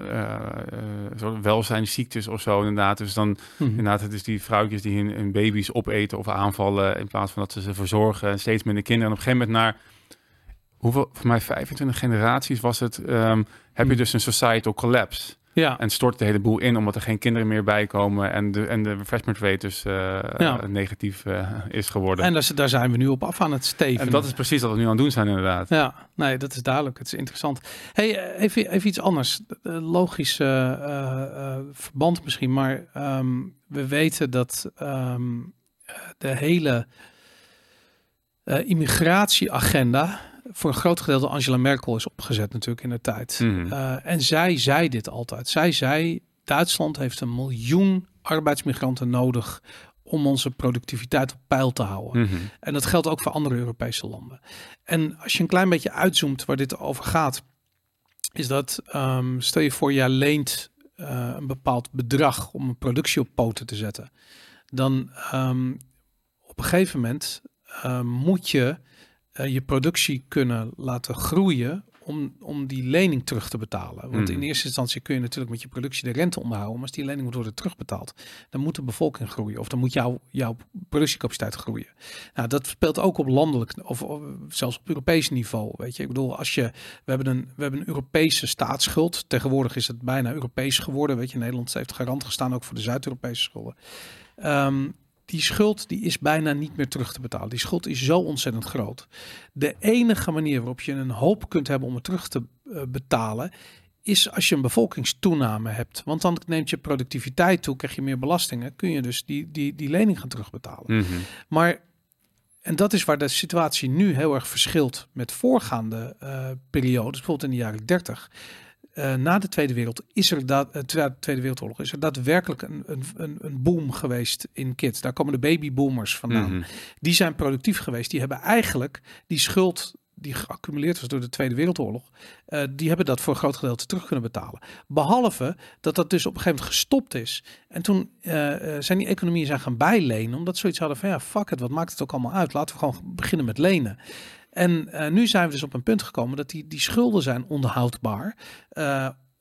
soort welzijnsziektes of zo inderdaad. Dus dan Mhm. inderdaad, het is die vrouwtjes die hun, hun baby's opeten of aanvallen in plaats van dat ze ze verzorgen. En steeds minder kinderen. En op een gegeven moment naar hoeveel, voor mij 25 generaties was het, ehm, heb je dus een societal collapse. Ja. En stort de hele boel in omdat er geen kinderen meer bij komen en de, en de refreshment rate dus eh, Ja. negatief eh, is geworden. En daar, daar zijn we nu op af aan het steven. En dat is precies wat we nu aan het doen zijn inderdaad. Ja, nee, dat is duidelijk. Het is interessant. Hey, eh, even, even iets anders. Logisch verband misschien, maar ehm, we weten dat ehm, eh, de hele immigratieagenda voor een groot gedeelte Angela Merkel is opgezet natuurlijk in de tijd. Mhm. Eh, en zij zei dit altijd. Zij zei, Duitsland heeft een miljoen arbeidsmigranten nodig om onze productiviteit op peil te houden. Mhm. En dat geldt ook voor andere Europese landen. En als je een klein beetje uitzoomt waar dit over gaat, is dat ehm, stel je voor, jij leent eh, een bepaald bedrag om een productie op poten te zetten. Dan ehm, op een gegeven moment ehm, moet je eh, je productie kunnen laten groeien om, om die lening terug te betalen. Want Mhm. in eerste instantie kun je natuurlijk met je productie de rente onderhouden, maar als die lening moet worden terugbetaald, dan moet de bevolking groeien of dan moet jouw, jouw productiecapaciteit groeien. Nou, dat speelt ook op landelijk of, of zelfs op Europees niveau. Weet je, ik bedoel, als je we hebben een we hebben een Europese staatsschuld. Tegenwoordig is het bijna Europees geworden. Weet je, Nederland heeft garant gestaan ook voor de Zuid-Europese schulden. Ehm, die schuld die is bijna niet meer terug te betalen. Die schuld is zo ontzettend groot. De enige manier waarop je een hoop kunt hebben om het terug te eh, betalen, is als je een bevolkingstoename hebt. Want dan neemt je productiviteit toe, krijg je meer belastingen, kun je dus die, die, die lening gaan terugbetalen. Mhm. Maar, en dat is waar de situatie nu heel erg verschilt met voorgaande eh, periodes, bijvoorbeeld in de jaren 30. Eh, na de Tweede Wereld is er dat, uh, Tweede Wereldoorlog is er daadwerkelijk een, een, een boom geweest in kids. Daar komen de babyboomers vandaan. Mhm. Die zijn productief geweest. Die hebben eigenlijk die schuld die geaccumuleerd was door de Tweede Wereldoorlog, uh, die hebben dat voor een groot gedeelte terug kunnen betalen. Behalve dat dat dus op een gegeven moment gestopt is. En toen uh, zijn die economieën zijn gaan bijlenen, omdat ze zoiets hadden van ja, fuck het, wat maakt het ook allemaal uit? Laten we gewoon beginnen met lenen. En uh, nu zijn we dus op een punt gekomen dat die, die schulden zijn onderhoudbaar.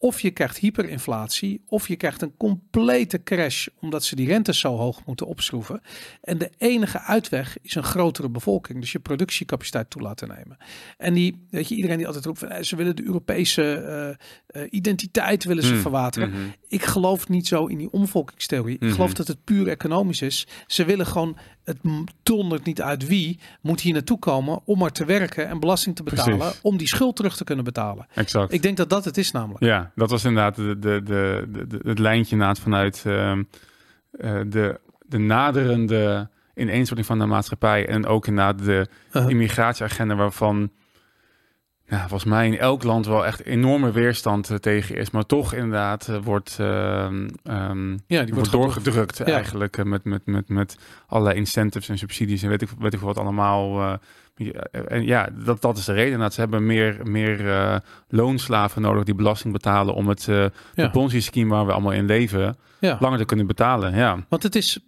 Of je krijgt hyperinflatie, of je krijgt een complete crash omdat ze die rentes zo hoog moeten opschroeven. En de enige uitweg is een grotere bevolking, dus je productiecapaciteit toe laten nemen. En die, weet je, iedereen die altijd roept van eh, ze willen de Europese uh, uh, identiteit willen ze Mm, verwateren. mhm. Ik geloof niet zo in die omvolkingstheorie. Ik Mhm. geloof dat het puur economisch is. Ze willen gewoon, het dondert niet uit wie, moet hier naartoe komen om er te werken en belasting te betalen Precies. om die schuld terug te kunnen betalen. Exact. Ik denk dat dat het is namelijk. Ja, dat was inderdaad de, de, de, de, het lijntje inderdaad vanuit ehm, eh, de, de naderende ineenstorting van de maatschappij en ook inderdaad de Uh-huh. immigratieagenda waarvan ja, volgens mij in elk land wel echt enorme weerstand eh, tegen is, maar toch inderdaad eh, wordt, ehm, ehm, die wordt wordt gedrukt. doorgedrukt Ja. eigenlijk eh, met, met, met, met allerlei incentives en subsidies en weet ik, weet ik wat allemaal. en ja, dat, dat is de reden. Dat ze hebben meer, meer loonslaven nodig die belasting betalen om het eh Ja. Ponzi-scheme waar we allemaal in leven Ja. langer te kunnen betalen. Ja. Want het is,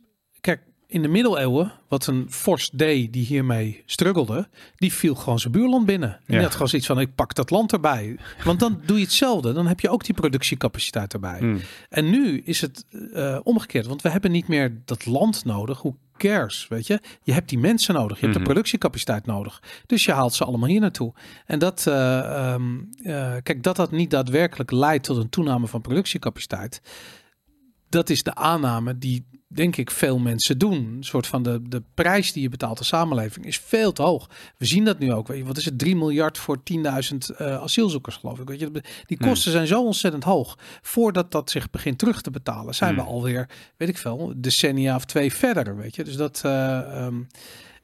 in de middeleeuwen, wat een vorst deed die hiermee struggelde, die viel gewoon zijn buurland binnen. En die Ja. had gewoon zoiets van, ik pak dat land erbij. Want dan doe je hetzelfde. Dan heb je ook die productiecapaciteit erbij. Hmm. En nu is het eh, omgekeerd, want we hebben niet meer dat land nodig. Hoe cares, weet je? Je hebt die mensen nodig. Je hebt Mhm. de productiecapaciteit nodig. Dus je haalt ze allemaal hier naartoe. En dat, eh, ehm, eh, kijk, dat dat niet daadwerkelijk leidt tot een toename van productiecapaciteit dat is de aanname die denk ik veel mensen doen. Een soort van de, de prijs die je betaalt de samenleving is veel te hoog. We zien dat nu ook. Weet je, wat is het? 3 miljard voor 10.000 eh, asielzoekers geloof ik. Weet je, die Hmm. kosten zijn zo ontzettend hoog. Voordat dat zich begint terug te betalen, zijn we Hmm. alweer, weet ik veel, decennia of twee verder. Weet je, dus dat. eh, ehm,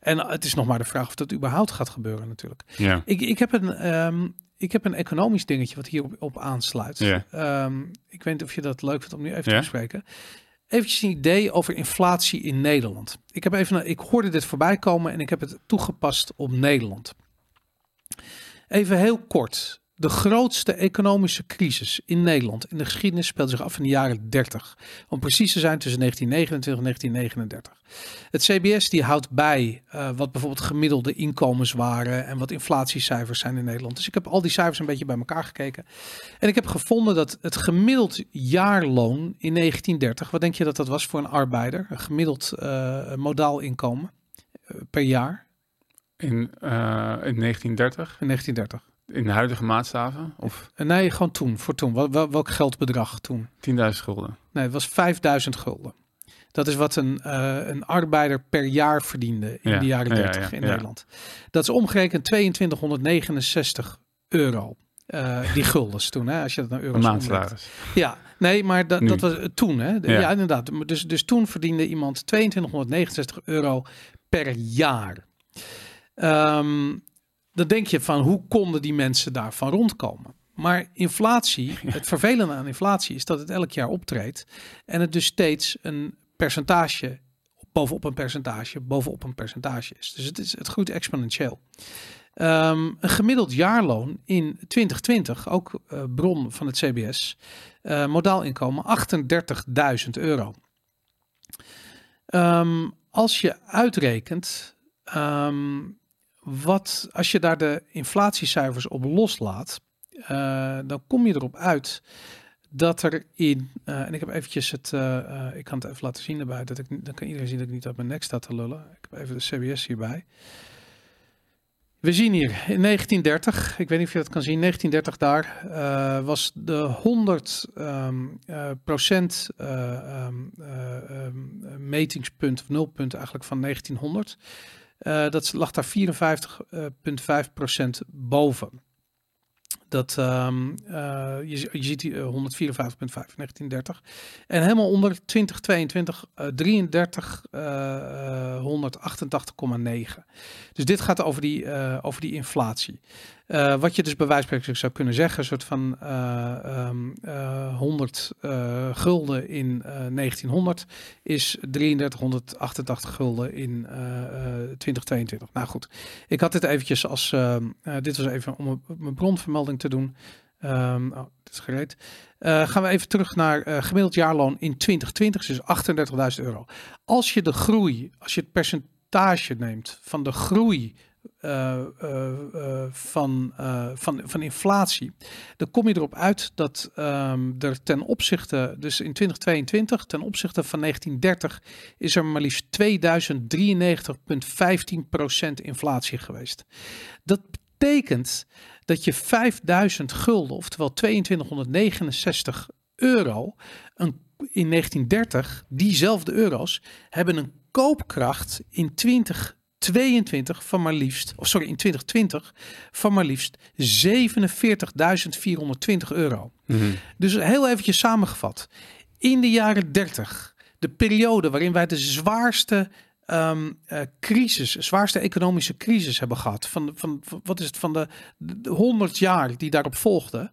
en het is nog maar de vraag of dat überhaupt gaat gebeuren natuurlijk. Ja. Ik, ik, heb een, ehm, ik heb een economisch dingetje wat hierop op aansluit. Ehm, ik weet niet of je dat leuk vindt om nu even te bespreken. Eventjes een idee over inflatie in Nederland. Ik, heb even, ik hoorde dit voorbij komen en ik heb het toegepast op Nederland. Even heel kort. De grootste economische crisis in Nederland in de geschiedenis speelde zich af in de jaren 30. Om precies te zijn tussen 1929 en 1939. Het CBS die houdt bij eh, wat bijvoorbeeld gemiddelde inkomens waren en wat inflatiecijfers zijn in Nederland. Dus ik heb al die cijfers een beetje bij elkaar gekeken. En ik heb gevonden dat het gemiddeld jaarloon in 1930, wat denk je dat dat was voor een arbeider? Een gemiddeld eh, modaal inkomen eh, per jaar In, eh, in 1930, in 1930. In de huidige maatstaven, of Eh, nee, gewoon toen, voor toen. Wel, wel- welk geldbedrag toen? 10.000 gulden. Nee, het was 5000 gulden. Dat is wat een, eh, een arbeider per jaar verdiende in Ja, de jaren ja, 30 ja, in ja. Nederland. Dat is omgerekend 2269 euro. Eh, die guldens toen, hè, als je dat naar euro's maandsalaris. Ja, nee, maar dat, Nu. dat was toen, hè? Ja. inderdaad. Dus, dus toen verdiende iemand 2269 euro per jaar. Ehm, dan denk je van hoe konden die mensen daarvan rondkomen? Maar inflatie, het vervelende aan inflatie is dat het elk jaar optreedt en het dus steeds een percentage bovenop een percentage bovenop een percentage is. Dus het, is, het groeit exponentieel. Ehm, een gemiddeld jaarloon in 2020, ook eh, bron van het CBS, eh modaal inkomen 38.000 euro. Ehm, als je uitrekent, ehm, wat, als je daar de inflatiecijfers op loslaat, eh, dan kom je erop uit dat er in, eh, en ik heb eventjes het, eh, ik kan het even laten zien erbij, dat ik, dan kan iedereen zien dat ik niet uit mijn nek sta te lullen. Ik heb even de CBS hierbij. We zien hier in 1930, ik weet niet of je dat kan zien, 1930 daar was de 100 ehm, eh, procent eh, ehm, eh, ehm, metingspunt of nulpunt eigenlijk van 1900. Eh, dat lag daar 54,5 procent boven. Dat, um, uh, je, je, ziet die 154,5 1930. En helemaal onder 2022 uh, 33 uh, 188,9. Dus dit gaat over die, uh, over die inflatie. Wat je dus bij wijze zou kunnen zeggen, een soort van um, uh, 100 gulden in 1900 is 3388 gulden in 2022. Nou goed, ik had dit eventjes als, dit was even om mijn bronvermelding te doen. Um, oh, dit is gereed. gaan we even terug naar gemiddeld jaarloon in 2020, dus 38.000 euro. Als je de groei, als je het percentage neemt van de groei uh, van, van, van inflatie, dan kom je erop uit dat um, er ten opzichte, dus in 2022, ten opzichte van 1930, is er maar liefst 2093,15% inflatie geweest. Dat betekent dat je 5000 gulden, oftewel 2269 euro, een, in 1930, diezelfde euro's, hebben een koopkracht in 20 22 van maar liefst, of sorry, in 2020 van maar liefst 47.420 euro. Mm Dus heel eventjes samengevat. In de jaren 30, de periode waarin wij de zwaarste um, uh, crisis, zwaarste economische crisis hebben gehad, van, van, van wat is het, van de, de 100 jaar die daarop volgden,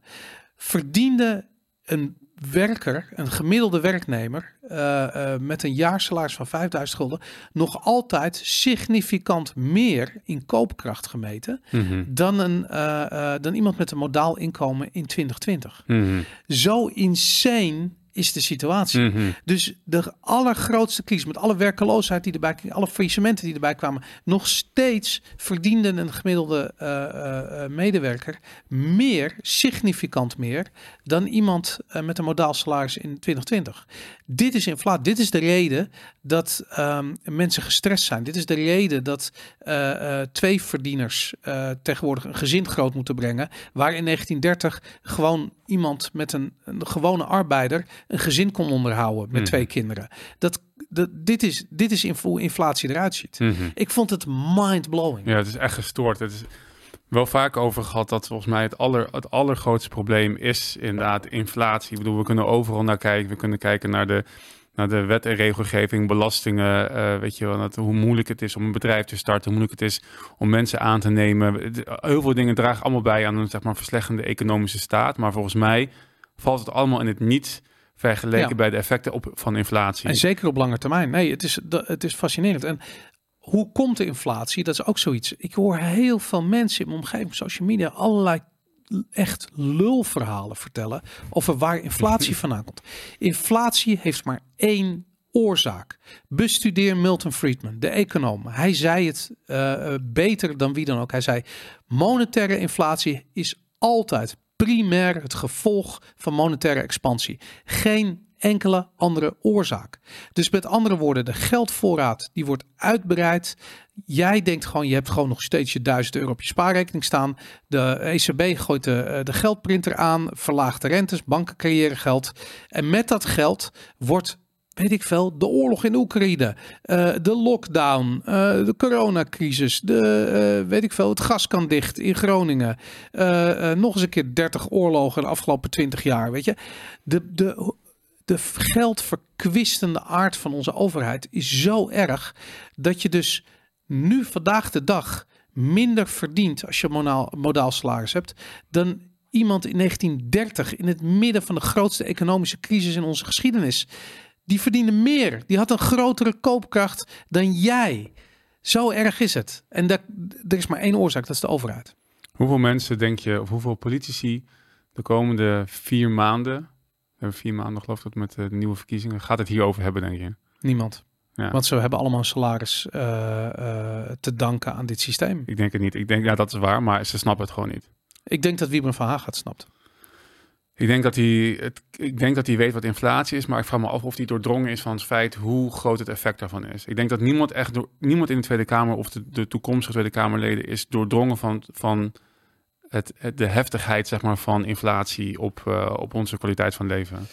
verdiende een werker, een gemiddelde werknemer uh, uh, met een jaarsalaris van 5000 gulden, nog altijd significant meer in koopkracht gemeten mm -hmm. dan, een, uh, dan iemand met een modaal inkomen in 2020. Mm -hmm. Zo insane is de situatie. Mm -hmm. Dus de allergrootste crisis, met alle werkeloosheid die erbij alle faillissementen die erbij kwamen, nog steeds verdiende een gemiddelde uh, uh, medewerker meer, significant meer, dan iemand uh, met een modaal salaris in 2020. Dit is inflatie. Dit is de reden dat um, mensen gestrest zijn. Dit is de reden dat twee verdieners tegenwoordig een gezin groot moeten brengen, waar in 1930 gewoon iemand met een, een gewone arbeider een gezin kon onderhouden met mm. twee kinderen. Dat, dat, dit, is, dit is in, hoe inflatie eruit ziet. Mm -hmm. Ik vond het mind-blowing. Ja, het is echt gestoord. Het is wel vaak over gehad dat volgens mij het, aller, het allergrootste probleem is inderdaad inflatie. Ik bedoel, we kunnen overal naar kijken. We kunnen kijken naar de, naar de wet en regelgeving, belastingen. Uh, weet je wel, dat, hoe moeilijk het is om een bedrijf te starten, hoe moeilijk het is om mensen aan te nemen. Heel veel dingen dragen allemaal bij aan een zeg maar, verslechtende economische staat. Maar volgens mij valt het allemaal in het niet vergeleken ja. bij de effecten op, van inflatie. En zeker op lange termijn. Nee, het is, het is fascinerend. En hoe komt de inflatie? Dat is ook zoiets. Ik hoor heel veel mensen in mijn omgeving, social media, allerlei echt lulverhalen vertellen over waar inflatie vandaan komt. Inflatie heeft maar één oorzaak. Bestudeer Milton Friedman, de econoom. Hij zei het uh, beter dan wie dan ook. Hij zei: monetaire inflatie is altijd primair het gevolg van monetaire expansie. Geen enkele andere oorzaak. Dus met andere woorden, de geldvoorraad die wordt uitbreid. Jij denkt gewoon, je hebt gewoon nog steeds je 1000 euro op je spaarrekening staan. De ECB gooit de, de geldprinter aan, verlaagt de rentes, banken creëren geld. En met dat geld wordt weet ik veel, de oorlog in Oekraïne, uh, de lockdown, uh, de coronacrisis, de, uh, weet ik veel, het gas kan dicht in Groningen. nog eens een keer 30 oorlogen de afgelopen 20 jaar, weet je. De, de, de geldverkwistende aard van onze overheid is zo erg dat je dus nu vandaag de dag minder verdient als je modaal, modaal salaris hebt dan iemand in 1930 in het midden van de grootste economische crisis in onze geschiedenis. Die verdiende meer. Die had een grotere koopkracht dan jij. Zo erg is het. En dat, er is maar één oorzaak, dat is de overheid. Hoeveel mensen denk je, of hoeveel politici de komende vier maanden, we hebben vier maanden geloof ik met de nieuwe verkiezingen, gaat het hierover hebben denk je? Niemand. Ja. Want ze hebben allemaal een salaris uh, uh, te danken aan dit systeem. Ik denk het niet. Ik denk, ja, dat is waar, maar ze snappen het gewoon niet. Ik denk dat Wiebren van Haag het snapt. Ik denk, dat hij het, ik denk dat hij weet wat inflatie is, maar ik vraag me af of hij doordrongen is van het feit hoe groot het effect daarvan is. Ik denk dat niemand echt door, niemand in de Tweede Kamer of de, de toekomstige Tweede Kamerleden is doordrongen van, van het, de heftigheid zeg maar, van inflatie op, uh, op onze kwaliteit van leven.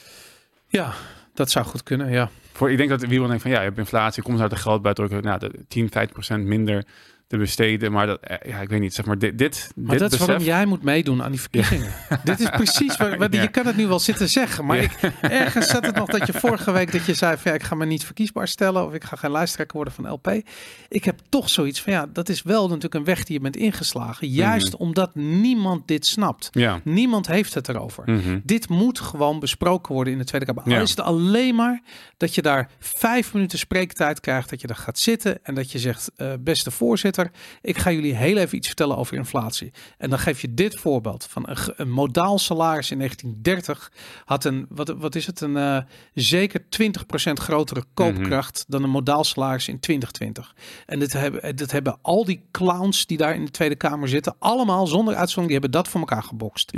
Ja, dat zou goed kunnen, ja. Voor, ik denk dat wie denkt van ja, je hebt inflatie, komt uit de geld bij drukken, nou, de 10, 15 procent minder te besteden. Maar dat, eh, ja, ik weet niet, zeg maar, dit, dit, Maar dit dat is besef- waarom jij moet meedoen aan die verkiezingen. Dit is precies waar, waar- Ja. je kan het nu wel zitten zeggen, maar Ja. ik, ergens zat het nog dat je vorige week dat je zei van ja, ik ga me niet verkiesbaar stellen of ik ga geen lijsttrekker worden van LP. Ik heb toch zoiets van ja, dat is wel natuurlijk een weg die je bent ingeslagen, juist Mhm. omdat niemand dit snapt. Ja. Niemand heeft het erover. Mhm. Dit moet gewoon besproken worden in de Tweede Kamer. Al is het alleen maar dat je daar vijf minuten spreektijd krijgt, dat je daar gaat zitten en dat je zegt, eh, beste voorzitter, ik ga jullie heel even iets vertellen over inflatie. En dan geef je dit voorbeeld van een, modaal salaris in 1930 had een, wat, wat is het, een eh, zeker 20% grotere koopkracht dan een modaal salaris in 2020. En dit hebben, dit hebben al die clowns die daar in de Tweede Kamer zitten, allemaal zonder uitzondering, die hebben dat voor elkaar gebokst.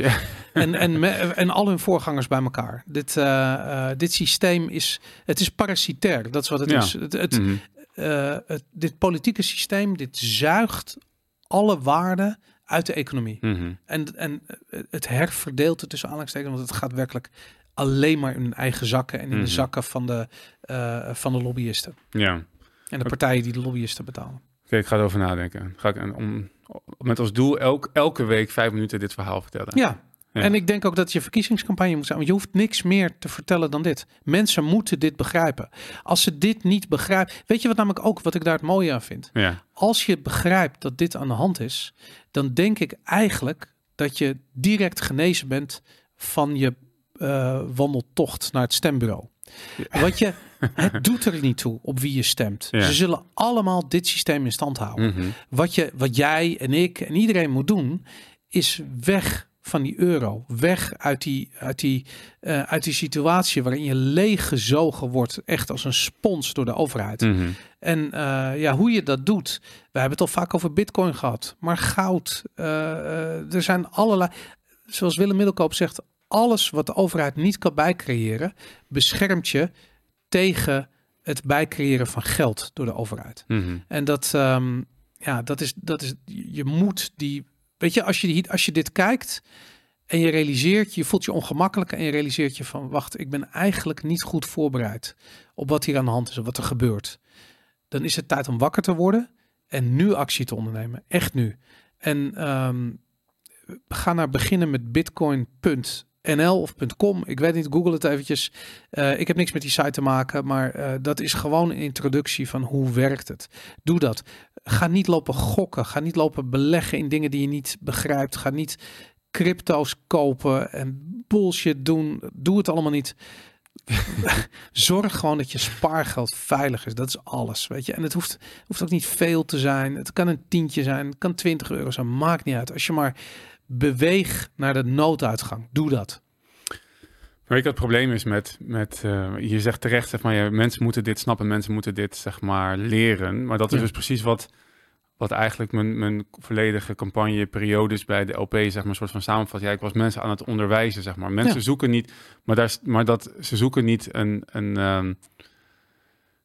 En, en, me- en al hun voorgangers bij elkaar. Dit, eh, dit systeem is, het is parasitair. Dat is wat het Ja. is. Het, het, Mhm. eh, het, dit politieke systeem, dit zuigt alle waarden uit de economie. Mhm. En, en eh, het herverdeelt het tussen aanhalingstekens, want het gaat werkelijk alleen maar in hun eigen zakken en in Mhm. de zakken van de, eh, van de lobbyisten. Ja. En de partijen die de lobbyisten betalen. Oké, ik ga erover nadenken. Ga ik een- om, met als doel elk, elke week vijf minuten dit verhaal vertellen. Ja. Ja. En ik denk ook dat je verkiezingscampagne moet zijn. Want je hoeft niks meer te vertellen dan dit. Mensen moeten dit begrijpen. Als ze dit niet begrijpen. Weet je wat namelijk ook wat ik daar het mooie aan vind? Ja. Als je begrijpt dat dit aan de hand is, dan denk ik eigenlijk dat je direct genezen bent van je eh, wandeltocht naar het stembureau. Want je, het doet er niet toe op wie je stemt. Ja. Ze zullen allemaal dit systeem in stand houden. Mhm. Wat, je, wat jij en ik en iedereen moet doen, is weg van die euro. Weg uit die, uit die, eh, uit die situatie waarin je leeggezogen wordt, echt als een spons door de overheid. Mhm. En eh, ja, hoe je dat doet. We hebben het al vaak over bitcoin gehad. Maar goud. eh, er zijn allerlei. Zoals Willem Middelkoop zegt. Alles wat de overheid niet kan bijcreëren. beschermt je tegen het bijcreëren van geld door de overheid. Mhm. En dat, ehm, ja, dat is, dat is. Je moet die. Weet je, als je, als je dit kijkt. En je realiseert, je voelt je ongemakkelijk en je realiseert je van, wacht, ik ben eigenlijk niet goed voorbereid op wat hier aan de hand is en wat er gebeurt. Dan is het tijd om wakker te worden en nu actie te ondernemen. Echt nu. En ehm, ga naar beginnen met bitcoin.nl of .com. Ik weet niet, google het eventjes. Eh, ik heb niks met die site te maken, maar eh, dat is gewoon een introductie van hoe werkt het. Doe dat. Ga niet lopen gokken. Ga niet lopen beleggen in dingen die je niet begrijpt. Ga niet crypto's kopen en bullshit doen. Doe het allemaal niet. Zorg gewoon dat je spaargeld veilig is. Dat is alles, weet je. En het hoeft, hoeft ook niet veel te zijn. Het kan een tientje zijn, het kan 20 euro zijn. Maakt niet uit. Als je maar beweeg naar de nooduitgang, doe dat. Maar ik het probleem is met, met eh, je zegt terecht, zeg maar, ja, mensen moeten dit snappen, mensen moeten dit, zeg maar, leren. Maar dat is Ja. dus precies wat, wat eigenlijk mijn, mijn volledige campagneperiodes bij de LP, zeg maar, een soort van samenvat. Ja, ik was mensen aan het onderwijzen, zeg maar. Mensen Ja. zoeken niet, maar, daar, maar dat, ze zoeken niet een, een ehm,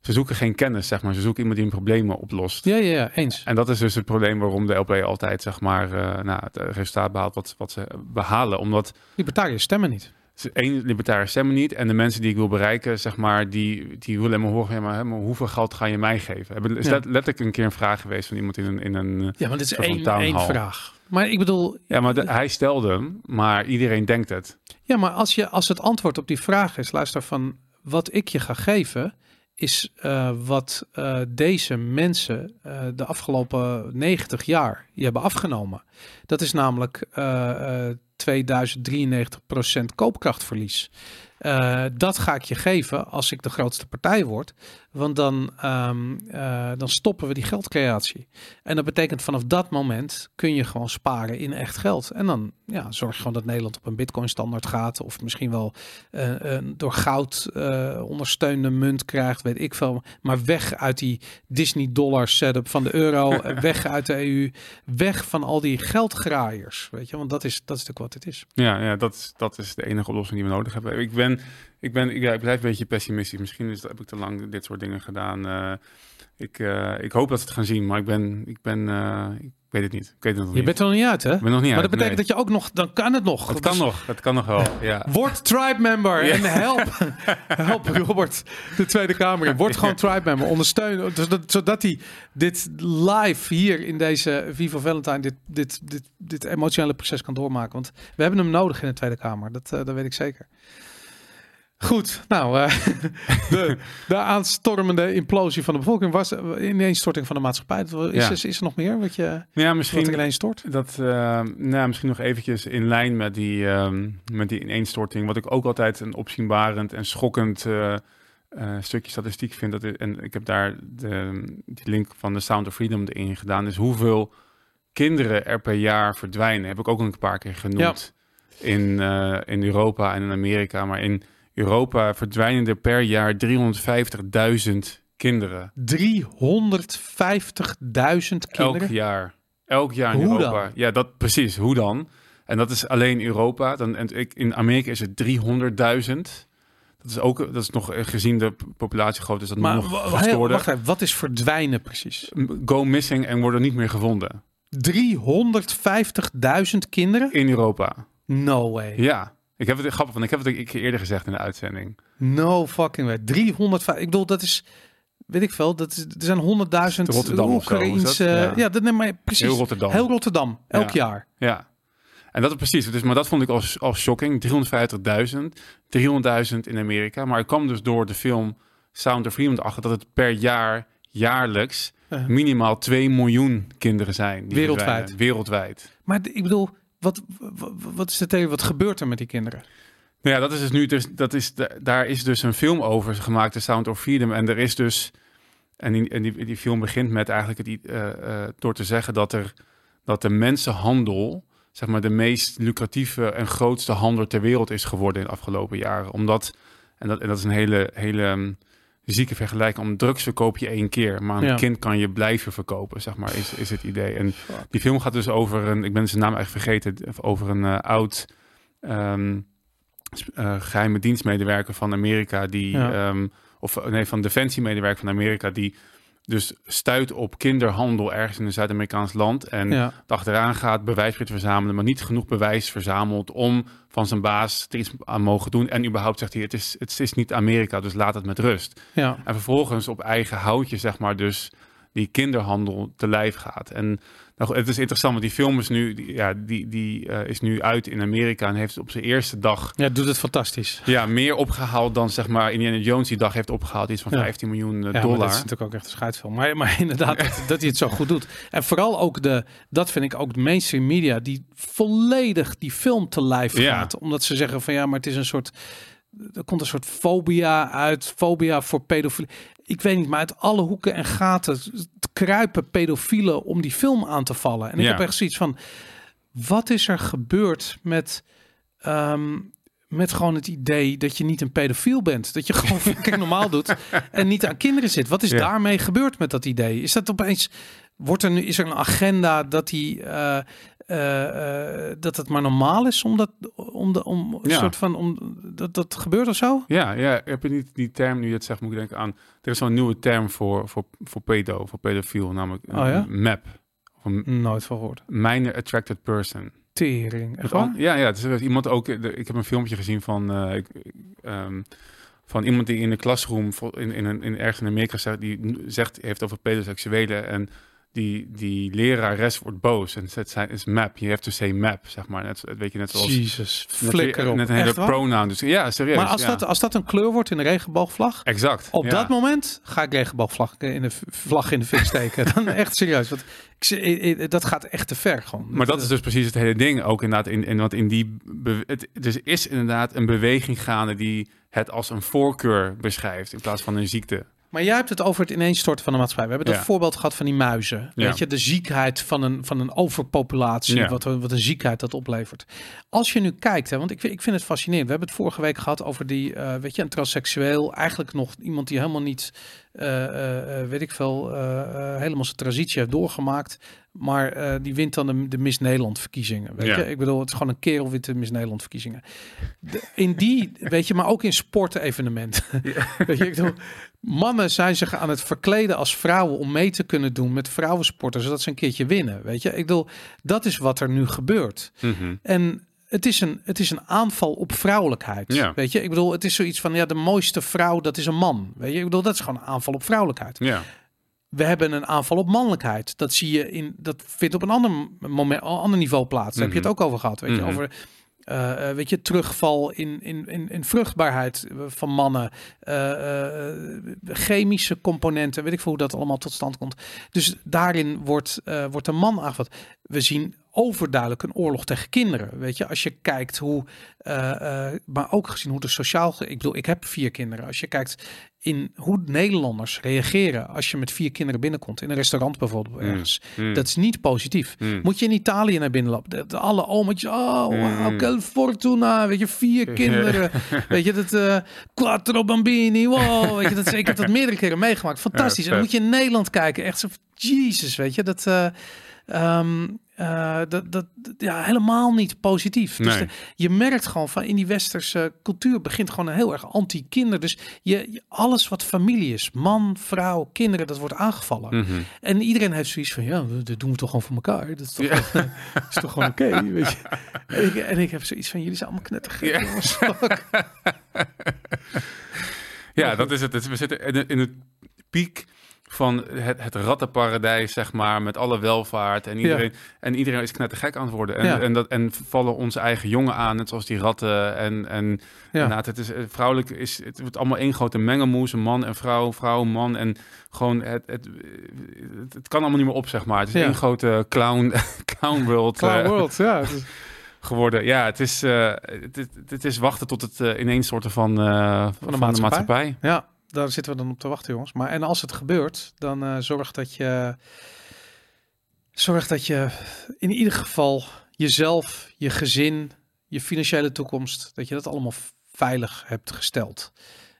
ze zoeken geen kennis, zeg maar. Ze zoeken iemand die hun problemen oplost. Ja, ja, ja, eens. En dat is dus het probleem waarom de LP altijd, zeg maar, eh, nou, het resultaat behaalt wat, wat ze behalen. Omdat Libertariërs stemmen niet. ze- één, libertaire stemmen niet. En de mensen die ik wil bereiken, zeg maar, die, die willen me horen, ja, maar, hè, maar hoeveel geld ga je mij geven? Hebben- Is Ja. let- letterlijk een keer een vraag geweest van iemand in een, in een eh, Ja, maar dit is één, één vraag. Maar ik bedoel, Ja, maar de- hij stelde hem, maar iedereen denkt het. Ja, maar als, je, als het antwoord op die vraag is, luister van wat ik je ga geven, is eh, wat eh, deze mensen eh, de afgelopen 90 jaar hebben afgenomen. Dat is namelijk eh, eh, 2093% koopkrachtverlies. Dat ga ik je geven als ik de grootste partij word. Want dan, ehm, eh, dan stoppen we die geldcreatie. En dat betekent vanaf dat moment kun je gewoon sparen in echt geld. En dan ja, zorg je gewoon dat Nederland op een bitcoin standaard gaat. Of misschien wel eh, een door goud eh, ondersteunde munt krijgt, weet ik veel. Maar weg uit die Disney dollar setup van de euro. weg uit de EU. Weg van al die geldgraaiers. Weet je, want dat is, dat is natuurlijk wat het is. Ja, ja dat, is, dat is de enige oplossing die we nodig hebben. Ik ben, ik ben, ik, ja, ik blijf een beetje pessimistisch. Misschien is, heb ik te lang dit soort dingen gedaan. Eh, ik, eh, ik hoop dat ze het gaan zien, maar ik ben, ik ben, eh, ik weet het niet. Ik weet het nog Je niet. bent er nog niet uit, hè? Ik ben nog niet maar uit, dat betekent nee. dat je ook nog, dan kan het nog. Het kan Dus nog, het kan nog wel. Ja. Word tribe member Ja. en help, help Robert de Tweede Kamer. Word gewoon tribe member. Ondersteun, zodat, zodat hij dit live hier in deze Viva Valentine dit, dit, dit, dit emotionele proces kan doormaken. Want we hebben hem nodig in de Tweede Kamer. Dat, dat weet ik zeker. Goed, nou, eh, de, de aanstormende implosie van de bevolking was eh, ineenstorting van de maatschappij. Is, Ja. is, is er nog meer wat je Ja, misschien wat ineens stort? Dat, eh, nou, misschien nog eventjes in lijn met die, ehm, met die ineenstorting. Wat ik ook altijd een opzienbarend en schokkend stukje statistiek vind. Dat, en ik heb daar de, die link van de Sound of Freedom erin gedaan. Is hoeveel kinderen er per jaar verdwijnen. Heb ik ook een paar keer genoemd. In, in Europa en in Amerika. Maar in Europa verdwijnen er per jaar 350.000 kinderen. 350.000 kinderen? Elk jaar. Elk jaar in Hoe Europa. dan? Ja, dat precies. Hoe dan? En dat is alleen Europa. Dan, en ik, in Amerika is het 300.000. Dat is ook, dat is nog eh, gezien de populatiogrootte is dat Maar nog wacht even, wat is verdwijnen precies? Go missing en worden niet meer gevonden. 350.000 kinderen? In Europa. No way. Ja. Ik heb het grappig, want ik heb het een keer eerder gezegd in de uitzending. No fucking way. 350. Ik bedoel, dat is. Weet ik veel. Dat is, er zijn 100.000 Rotterdam Oekraïense. Ja. Ja. dat neem maar precies. Heel Rotterdam. Heel Rotterdam. Elk Ja. jaar. Ja. En dat is precies. Dus, maar dat vond ik als, als shocking. 350.000. 300.000 in Amerika. Maar ik kwam dus door de film Sound of Freedom achter dat het per jaar, jaarlijks, minimaal 2 miljoen kinderen zijn. Die Wereldwijd. verdwijnen. Wereldwijd. Maar ik bedoel, wat, wat, is theorie? Wat gebeurt er met die kinderen? Nou ja, dat is dus nu, dus, dat is, daar is dus een film over gemaakt, The Sound of Freedom. En er is dus, en die, en die, die film begint met eigenlijk het, eh, eh, door te zeggen dat er, dat de mensenhandel, zeg maar, de meest lucratieve en grootste handel ter wereld is geworden in de afgelopen jaren. Omdat, en dat, en dat is een hele, hele zieke vergelijking, om drugs verkoop je één keer, maar een Ja. kind kan je blijven verkopen, zeg maar, is, is het idee. En die film gaat dus over een, ik ben zijn naam eigenlijk vergeten, over een eh, oud ehm, eh, geheime dienstmedewerker van Amerika die, Ja. ehm, of nee, van defensiemedewerker van Amerika die dus stuit op kinderhandel ergens in een Zuid-Amerikaans land en Ja. achteraan gaat, bewijs weer verzamelen, maar niet genoeg bewijs verzamelt om van zijn baas er iets aan mogen doen. En überhaupt zegt hij, het is, het is niet Amerika, dus laat het met rust. Ja. En vervolgens op eigen houtje, zeg maar, dus die kinderhandel te lijf gaat. En nou, het is interessant, want die film is nu, die, ja, die, die eh, is nu uit in Amerika en heeft op zijn eerste dag Ja, doet het fantastisch. ja, meer opgehaald dan zeg maar Indiana Jones die dag heeft opgehaald. Iets van Ja. 15 miljoen eh, Ja, dollar. dat is natuurlijk ook echt een scheidsfilm. Maar, maar inderdaad, dat, dat hij het zo goed doet. En vooral ook de, dat vind ik ook de mainstream media, die volledig die film te lijf Ja. gaat. Omdat ze zeggen van ja, maar het is een soort, er komt een soort fobia uit, fobia voor pedofilie. Ik weet niet, maar uit alle hoeken en gaten kruipen pedofielen om die film aan te vallen. En ik Ja. heb echt zoiets van, wat is er gebeurd met... ehm, met gewoon het idee dat je niet een pedofiel bent. Dat je gewoon fucking normaal doet en niet aan kinderen zit. Wat is Ja. daarmee gebeurd met dat idee? Is dat opeens... Wordt er nu, is er een agenda dat die... eh, eh, eh, dat het maar normaal is om dat om de om een Ja. soort van om dat dat gebeurt of zo? Ja, ja, heb je niet die term nu je het zegt, moet ik denken aan. Er is zo'n nieuwe term voor, voor, voor pedo, voor pedofiel, namelijk Oh ja? een MAP. Of een Nooit van gehoord. minor attracted person. Tering. Echt waar? Ja, ja, is iemand ook. de- Ik heb een filmpje gezien van, eh, ik- ehm, van iemand die in de klasroom in, in, een, in ergens in Amerika zegt, die zegt heeft over pedoseksuelen en die, die lerares wordt boos en zegt zijn is map. Je hebt to say map, zeg maar. Net, weet je net zoals Jezus, flikker op. net een hele pronoun. Dus ja, serieus. Maar als, ja. dat, als dat een kleur wordt in de regenboogvlag, exact. op ja. dat moment ga ik regenboogvlag in de vlag in de fik steken. Dan echt serieus. Want ik, dat gaat echt te ver gewoon. Maar dat is dus precies het hele ding ook inderdaad. In, in, want in die het, dus is inderdaad een beweging gaande die het als een voorkeur beschrijft in plaats van een ziekte. Maar jij hebt het over het ineenstorten van de maatschappij. We hebben Ja. voorbeeld gehad van die muizen. Ja. Weet je, de ziekheid van een, van een overpopulatie. Ja. Wat, wat een ziekheid dat oplevert. Als je nu kijkt, hè, want ik, vind- ik vind het fascinerend. We hebben het vorige week gehad over die, eh, weet je, een transseksueel. Eigenlijk nog iemand die helemaal niet eh, eh, weet ik veel, helemaal zijn transitie heeft doorgemaakt. Maar eh, die wint dan de, de Miss Nederland verkiezingen. Weet Ja. je? Ik bedoel, het is gewoon een kerel wint de Miss Nederland verkiezingen. De- in die, weet je, maar ook in sportevenementen. weet je, ik bedoel, mannen zijn zich aan het verkleden als vrouwen om mee te kunnen doen met vrouwensporten, zodat ze een keertje winnen. Weet je, ik bedoel, dat is wat er nu gebeurt. Mhm. En het is, een, het is een aanval op vrouwelijkheid. Ja. Weet je, ik bedoel, het is zoiets van ja, de mooiste vrouw, dat is een man. Weet je, ik bedoel, dat is gewoon een aanval op vrouwelijkheid. Ja. We hebben een aanval op mannelijkheid. Dat zie je in, dat vindt op een ander moment, een ander niveau plaats. Daar heb je het ook over gehad. Weet je, Mhm. over eh, eh, weet je, terugval in, in, in, in vruchtbaarheid van mannen, eh, eh, chemische componenten, weet ik veel hoe dat allemaal tot stand komt. Dus daarin wordt, eh, wordt een man aangevat. We zien overduidelijk een oorlog tegen kinderen. Weet je, als je kijkt hoe, eh, eh, maar ook gezien hoe de sociaal, ik bedoel, ik heb vier kinderen. Als je kijkt in hoe Nederlanders reageren als je met vier kinderen binnenkomt in een restaurant bijvoorbeeld Mm, ergens, mm. dat is niet positief. Mm. Moet je in Italië naar binnen lopen, de, de- alle ometjes, oh, wow, che fortuna, weet je, vier kinderen, weet je, dat eh quattro bambini, wow, weet je, dat, ik heb dat meerdere keren meegemaakt, fantastisch. Ja, en dan moet je in Nederland kijken, echt zo, Jesus, weet je, dat, eh, eh, dat, dat, ja, helemaal niet positief. Dus de- je merkt gewoon van in die westerse cultuur begint gewoon een heel erg anti-kinder. Dus je, je- alles wat familie is, man, vrouw, kinderen, dat wordt aangevallen. Mhm. En iedereen heeft zoiets van, ja, dat doen we toch gewoon voor elkaar. Dat is toch, is toch gewoon oké, weet je. En ik, en ik heb zoiets van, jullie zijn allemaal knettergek, Ja. jongens. Ja, dat is het. We zitten in het piek van het, het rattenparadijs, zeg maar, met alle welvaart. En iedereen, en iedereen is knettergek aan het worden. En, Ja. en, dat, en vallen onze eigen jongen aan, net zoals die ratten. En, en inderdaad, het is, vrouwelijk is, het wordt allemaal één grote mengelmoes. Een man en vrouw, vrouw, man. En gewoon, het, het, het, het kan allemaal niet meer op, zeg maar. Het is Ja. één grote clown, clown world. Clown eh, world, ja. Is- geworden. Ja, het is, eh, het, het, is wachten tot het eh, ineenstorten van, eh, van, van de maatschappij. Ja, daar zitten we dan op te wachten, jongens. Maar en als het gebeurt, dan eh, zorg dat je zorg dat je in ieder geval jezelf, je gezin, je financiële toekomst, dat je dat allemaal veilig hebt gesteld.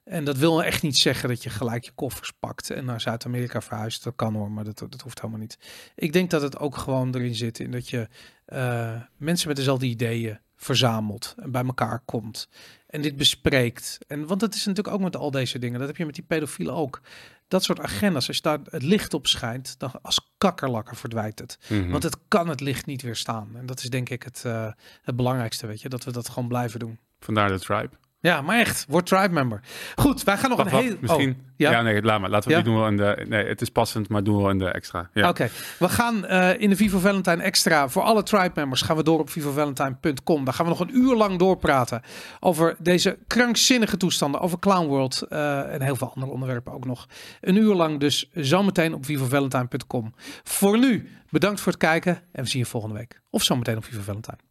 En dat wil echt niet zeggen dat je gelijk je koffers pakt en naar Zuid-Amerika verhuist. Dat kan hoor, maar dat, dat hoeft helemaal niet. Ik denk dat het ook gewoon erin zit in dat je eh, mensen met dezelfde ideeën verzamelt en bij elkaar komt en dit bespreekt. En want dat is natuurlijk ook met al deze dingen. Dat heb je met die pedofielen ook. Dat soort agendas, als je daar het licht op schijnt, dan als kakkerlakker verdwijnt het. Mhm. Want het kan het licht niet weerstaan. En dat is denk ik het, eh, het belangrijkste, weet je, dat we dat gewoon blijven doen. Vandaar de tribe. Ja, maar echt, word tribe member. Goed, wij gaan nog Wacht, een heel... misschien. oh, ja? ja, nee, laat maar. Laten we Ja? die doen we in de. Nee, het is passend, maar doen we in de extra. Ja. Oké, we gaan eh, in de Vivo Valentine Extra voor alle Tribe members gaan we door op vivovalentine.com. Daar gaan we nog een uur lang doorpraten over deze krankzinnige toestanden, over Clown World eh, en heel veel andere onderwerpen ook nog. Een uur lang dus zometeen op vivovalentine.com. Voor nu, bedankt voor het kijken en we zien je volgende week. Of zometeen op Vivo Valentine.